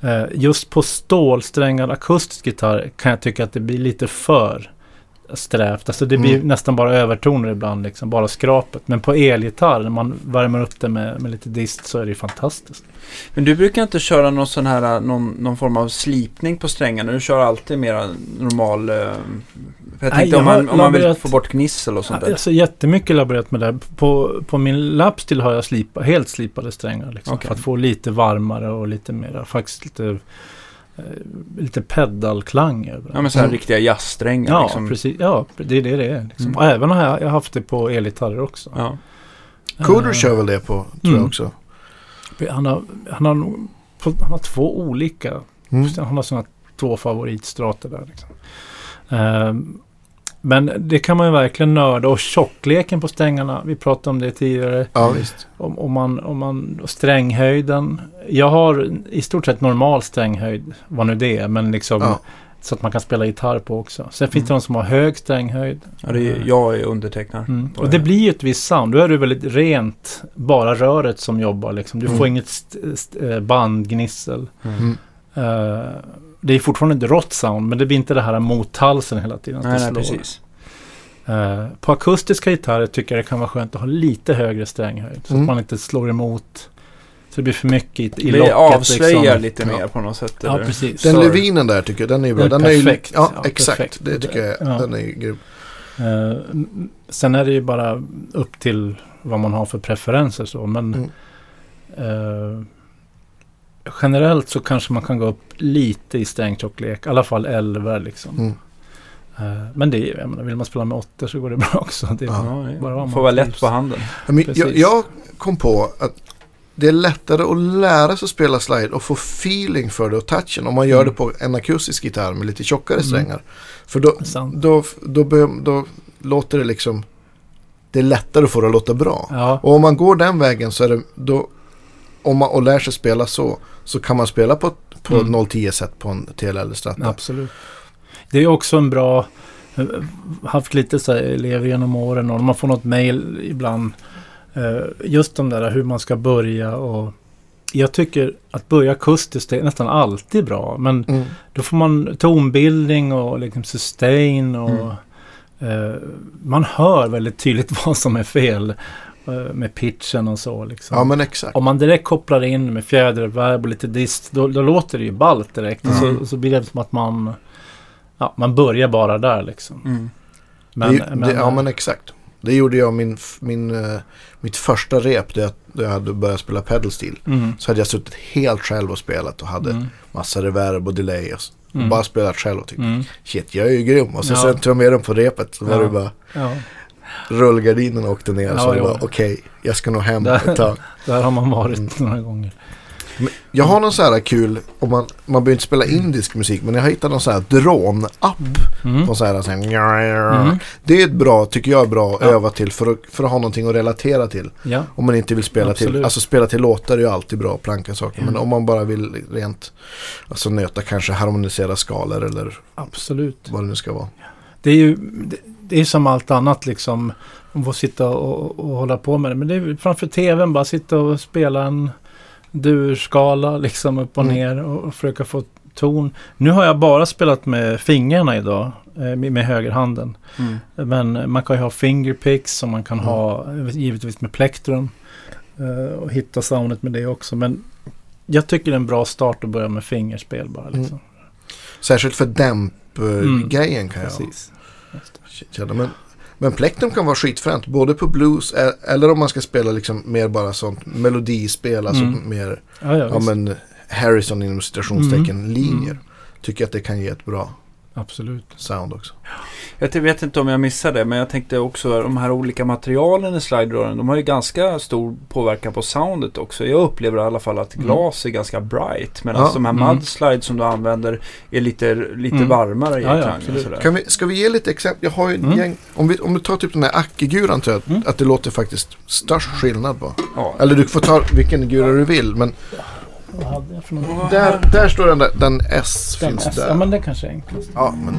eh, just på stålsträngad akustisk gitarr kan jag tycka att det blir lite för strävt. Alltså det blir Mm. nästan bara övertoner ibland, liksom, bara skrapet. Men på elgitarr, när man värmer upp det med, med lite dist så är det ju fantastiskt. Men du brukar inte köra någon sån här, någon, någon form av slipning på strängarna. Du kör alltid mera normal... Eh, jag Nej, tänkte jag om man, om man vill få bort gnissel och sånt där. Alltså jättemycket laborerat med det. På, på min lapstil har jag slipa, helt slipade strängar. Liksom, Okej. För att få lite varmare och lite mera, faktiskt lite, lite pedalklang Ja men så här Mm. riktiga jazzsträngar Ja, liksom. precis. Ja, det är det det är. Liksom. Mm. Och även har jag, jag haft det på elgitarrer också. Ja. Cooder Eh, kör väl det på, tror jag Mm. också. Han har, han har, han har två olika. Mm. Han har sina två favoritstrater där. Liksom. Ehm, men det kan man ju verkligen nörda. Och tjockleken på strängarna. Vi pratade om det tidigare. Ja visst. Om, om, man, om man, stränghöjden. Jag har i stort sett normal stränghöjd. Vad nu det är. Men liksom Ja. så att man kan spela gitarr på också. Sen finns Mm. det de som har hög stränghöjd. ja det är, jag är undertecknare. Mm. Och det blir ju ett visst sound. Då är det väldigt rent, bara röret som jobbar. Liksom. Du Mm. får inget eh, bandgnissel. Mm. Mm. Det är fortfarande ett rått sound, men det blir inte det här mot halsen hela tiden. Nej, nej, precis. Eh, på akustiska gitarrer tycker jag det kan vara skönt att ha lite högre stränghöjd. Så Mm. att man inte slår emot. Så det blir för mycket i, i Det locket. avslöjar liksom. lite Ja. mer på något sätt. Ja, precis. Den Sorry. Levinen där tycker jag, den är ju bra. Den Den är är ju, perfekt. ja, Ja, exakt. perfekt. Det tycker jag, Ja. den är ju grym. M- sen är det ju bara upp till vad man har för preferenser så. Men Mm. eh, generellt så kanske man kan gå upp lite i strängtjocklek. I alla fall 11 liksom. Mm. Eh, men det är, jag menar, vill man spela med 8 så går det bra också. Det är Ja. Bara Får vara lätt på handen. Ja, men jag, jag kom på att det är lättare att lära sig att spela slide och få feeling för det och touchen om man gör Mm. det på en akustisk gitarr med lite tjockare Mm. strängar. För då, då, då, då, då låter det liksom, det är lättare att få det att låta bra. Ja, Och om man går den vägen så är det, då, om man och lär sig spela så, så kan man spela på, på Mm. 010 set på en TLL Strata. absolut. Det är också en bra... eh, Haft lite så här elever genom åren och man får något mail ibland. eh, Just de där hur man ska börja och... Jag tycker att börja akustiskt är nästan alltid bra. Men Mm. då får man tonbildning och liksom sustain och... Mm. eh, man hör väldigt tydligt vad som är fel. Eh, med pitchen och så liksom. Ja men exakt. Om man direkt kopplar in med fjäderreverb och lite dist, då, då låter det ju ballt direkt. Och Mm. så, så blir det som att man, ja, man börjar bara där liksom. Mm. Men, det, men, det, ja men exakt. Det gjorde jag min, min, eh, mitt första rep då jag, jag hade börjat spela pedal steel. mm, Så hade jag suttit helt själv och spelat och hade mm, massa reverb och delay och, och Mm. bara spelat själv och tyckte mm, shit jag är ju grym. Och så Ja. sen tog jag med dem på repet så var Ja. det bara ja, rullgardinen åkte ner och Ja, så var det bara okej jag ska nog hem Där- ett tag. där har man varit Mm. några gånger. Jag har någon så här kul, om man, man behöver inte spela indisk musik men jag har hittat någon så här drone-app. Mm. Så här, så här, Mm. Det är ett bra, tycker jag är bra att Ja. öva till för att, för att ha någonting att relatera till. Ja, Om man inte vill spela till, Absolut. alltså spela till låtar är ju alltid bra, planka saker. Men Mm. om man bara vill rent, alltså nöta kanske harmonisera skalor eller absolut. vad det nu ska vara. Det är ju det, det är som allt annat liksom. Man får sitta och, och hålla på med det. Men det är framför tvn bara sitta och spela en durskala liksom upp och Mm. ner och, och försöka få ton. Nu har jag bara spelat med fingrarna idag. eh, Med, med högerhanden. Mm. Men man kan ju ha fingerpicks som man kan Mm. ha givetvis med plektrum. eh, Och hitta soundet med det också. Men jag tycker det är en bra start att börja med fingerspel bara. Liksom. Särskilt för dämp-grejen Mm. kan jag Precis. Just känna. Men, men plektrum kan vara skitfränt, både på blues eller om man ska spela liksom mer bara sånt melodispel, alltså Mm. mer, Ja, ja, ja men Harrison inom citationstecken, Mm. linjer. Tycker att det kan ge ett bra Absolut. sound också. Jag vet inte om jag missade det, men jag tänkte också de här olika materialen i slide-rören, de har ju ganska stor påverkan på soundet också. Jag upplever i alla fall att Mm. glas är ganska bright, medan Ja. de här Mm. mudslides som du använder är lite, lite Mm. varmare i Ja, ja. Kan vi, ska vi ge lite exempel? Jag har ju ett Mm. gäng, om, vi, om du tar typ den här Acke-guran tror jag Mm. att det låter faktiskt störst skillnad på. Ja. Eller du får ta vilken gura du vill, men Vad hade jag för där, där står den där, den S Den finns S. där. Ja, men det kanske är enklast. Ja, men...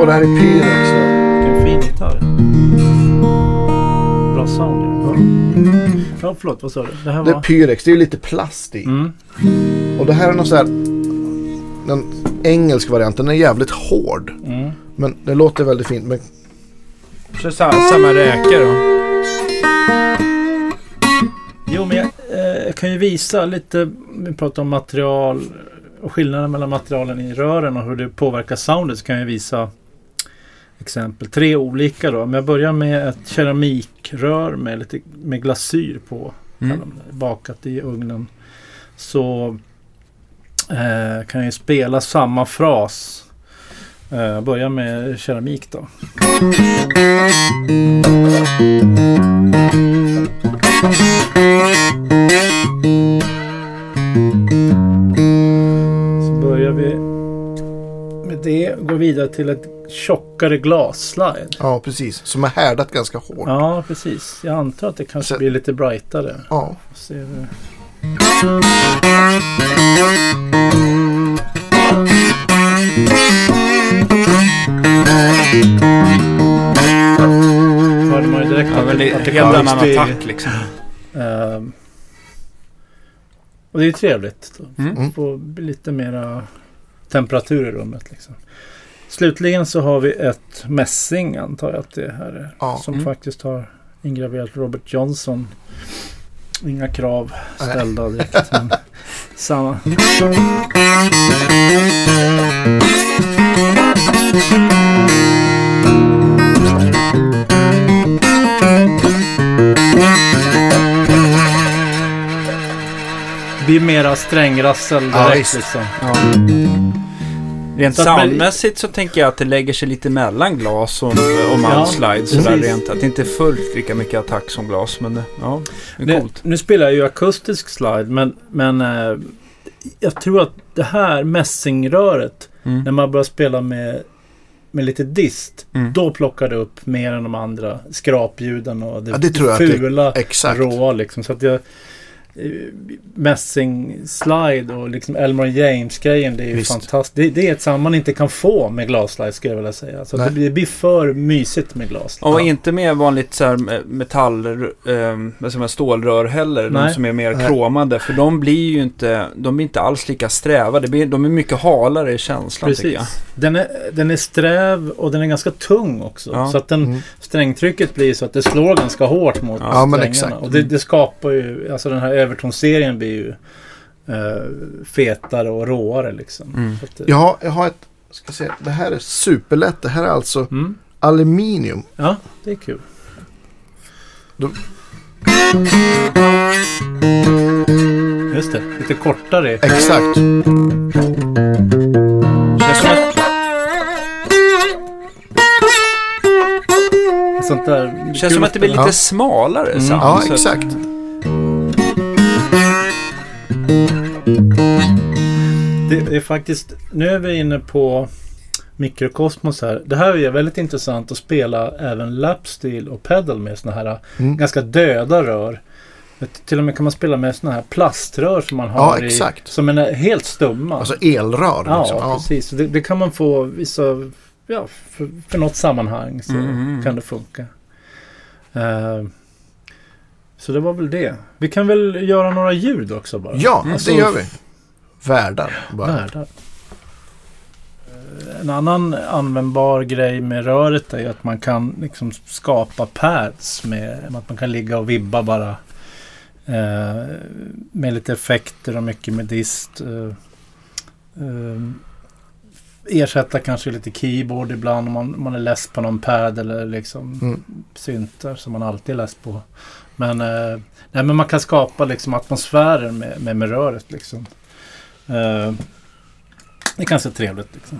Och det här är Pyrex. Vilken fin gitarr. Bra sound. Ja, ja förlåt. Vad sa du? Det här Det är var... Pyrex, det är ju lite plast i. Mm. Och det här är någon så här... Den engelska varianten, den är jävligt hård. Mm. Men det låter väldigt fint. Men Så samma, samma räkor då? Jo, men jag, eh, kan ju visa lite. Vi pratar om material och skillnaden mellan materialen i rören och hur det påverkar soundet. Så kan jag visa exempel. Tre olika då. Om jag börjar med ett keramikrör med lite med glasyr på. Mm. bakat i ugnen. Så eh, kan jag spela samma fras. Eh, börja med keramik då. Vidare till ett tjockare glasslide. ja, precis. Som är härdat ganska hårt. Ja, precis. Jag antar att det kanske Så- blir lite brightare. Ja. Hörde man ju direkt Ja, men det är att det helt kom annan attack liksom. Ehm, och det är ju trevligt. Då. Mm. Mm. Få lite mera temperatur i rummet. Liksom. Slutligen så har vi ett mässing antar jag att det här är. Ja. Som Mm. faktiskt har ingraverat Robert Johnson. Inga krav Nej. ställda direkt. men samma. Det blir mera strängrassel Ja, direkt visst. liksom. Ja. Rent Så soundmässigt så tänker jag att det lägger sig lite mellan glas och, och mudslide. sådär precis. rent. Att det inte är fullt lika mycket attack som glas. Men det, ja, det är coolt. nu spelar jag ju akustisk slide men, men eh, jag tror att det här mässingröret Mm. när man börjar spela med, med lite dist Mm. då plockar det upp mer än de andra skrapljuden och det, Ja, det tror jag att det- fula Exakt. råa liksom. Så att jag, eh, mässing-slide och liksom Elmore James-grejen. Det är ju Visst. fantastiskt. Det, det är ett sound man inte kan få med glasslide skulle jag vilja säga. Så det, blir- det blir för mysigt med glasslide. Och inte med vanligt så här me- metall, eh, stålrör heller. De Nej. som är mer Nej. kromade. För de blir ju inte, de blir inte alls lika sträva. Det blir, de är mycket halare i känslan tycker jag. Precis. Den är, den är sträv och den är ganska tung också. Ja. Så att den, Mm. strängtrycket blir så att det slår ganska hårt mot Ja, men strängarna. exakt. Och det, det skapar ju, alltså den här Everton-serien blir ju eh, fetare och råare liksom. Mm. Det- Jag har, jag har ett, ska se, det här är superlätt. Det här är alltså Mm. aluminium. Ja, det är kul. Då- Just det, lite kortare. Exakt. Känns som att, Sånt där. känns som att det blir lite Ja. smalare Mm. sound. Ja, Så att- exakt. Det, är faktiskt, nu är vi inne på mikrokosmos här. Det här är väldigt intressant att spela även lapsteel och pedal med såna här Mm. ganska döda rör. Till och med kan man spela med såna här plaströr som man Ja, har i, exakt. som är helt stumma. Alltså elrör. ja, liksom. ja. precis. Det, det kan man få vissa, ja, för, för något sammanhang så Mm. kan det funka. Eh, så det var väl det. Vi kan väl göra några ljud också bara. Ja, Mm. det gör vi. Värdar. Bara. Världar. Eh, En annan användbar grej med röret är ju att man kan liksom skapa pads med att man kan ligga och vibba bara. Eh, med lite effekter och mycket med dist. Eh, eh, ersätta kanske lite keyboard ibland om man, man är less på någon pad eller liksom Mm. syntar som man alltid är less på. Men, eh, nej, men man kan skapa liksom atmosfären med, med, med röret liksom. Eh, det är ganska trevligt liksom.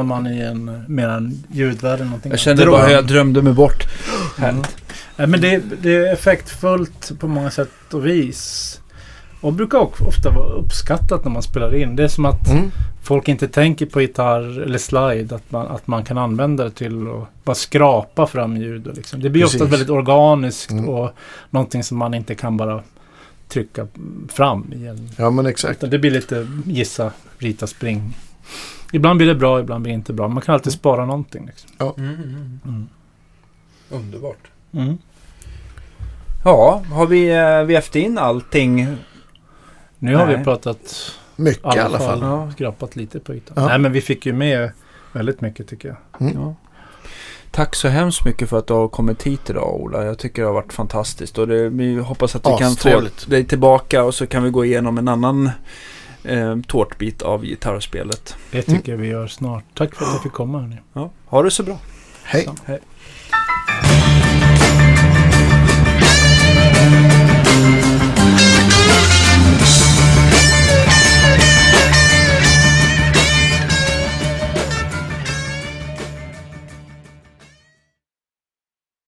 Hamnar man i en mer en ljudvärld eller någonting. Jag kände bara hur jag drömde mig bort. Mm. Nej, men det, det är effektfullt på många sätt och vis. Och brukar också ofta vara uppskattat när man spelar in. Det är som att Mm. folk inte tänker på gitarr eller slide. Att man, att man kan använda det till att bara skrapa fram ljud. Och liksom. Det blir ofta Precis. väldigt organiskt Mm. och någonting som man inte kan bara trycka fram i en Ja, men exakt. utan det blir lite gissa, rita, spring. Ibland blir det bra, ibland blir det inte bra. Man kan alltid spara någonting. Liksom. Mm, mm, Mm. Underbart. Mm. Ja, har vi eh, vävt in allting? Nu har Nej. vi pratat Mycket i alla fall. Ja. skrapat lite på ytan. Ja. Nej, men vi fick ju med väldigt mycket tycker jag. Ja. Tack så hemskt mycket för att du har kommit hit idag Ola. Jag tycker det har varit fantastiskt. Och det, vi hoppas att vi kan få dig tillbaka och så kan vi gå igenom en annan eh, tårtbit av gitarrspelet. Det tycker jag vi gör snart. Tack för att jag fick komma. Hörni. Ja. Ha det så bra. Hej. Så, hej.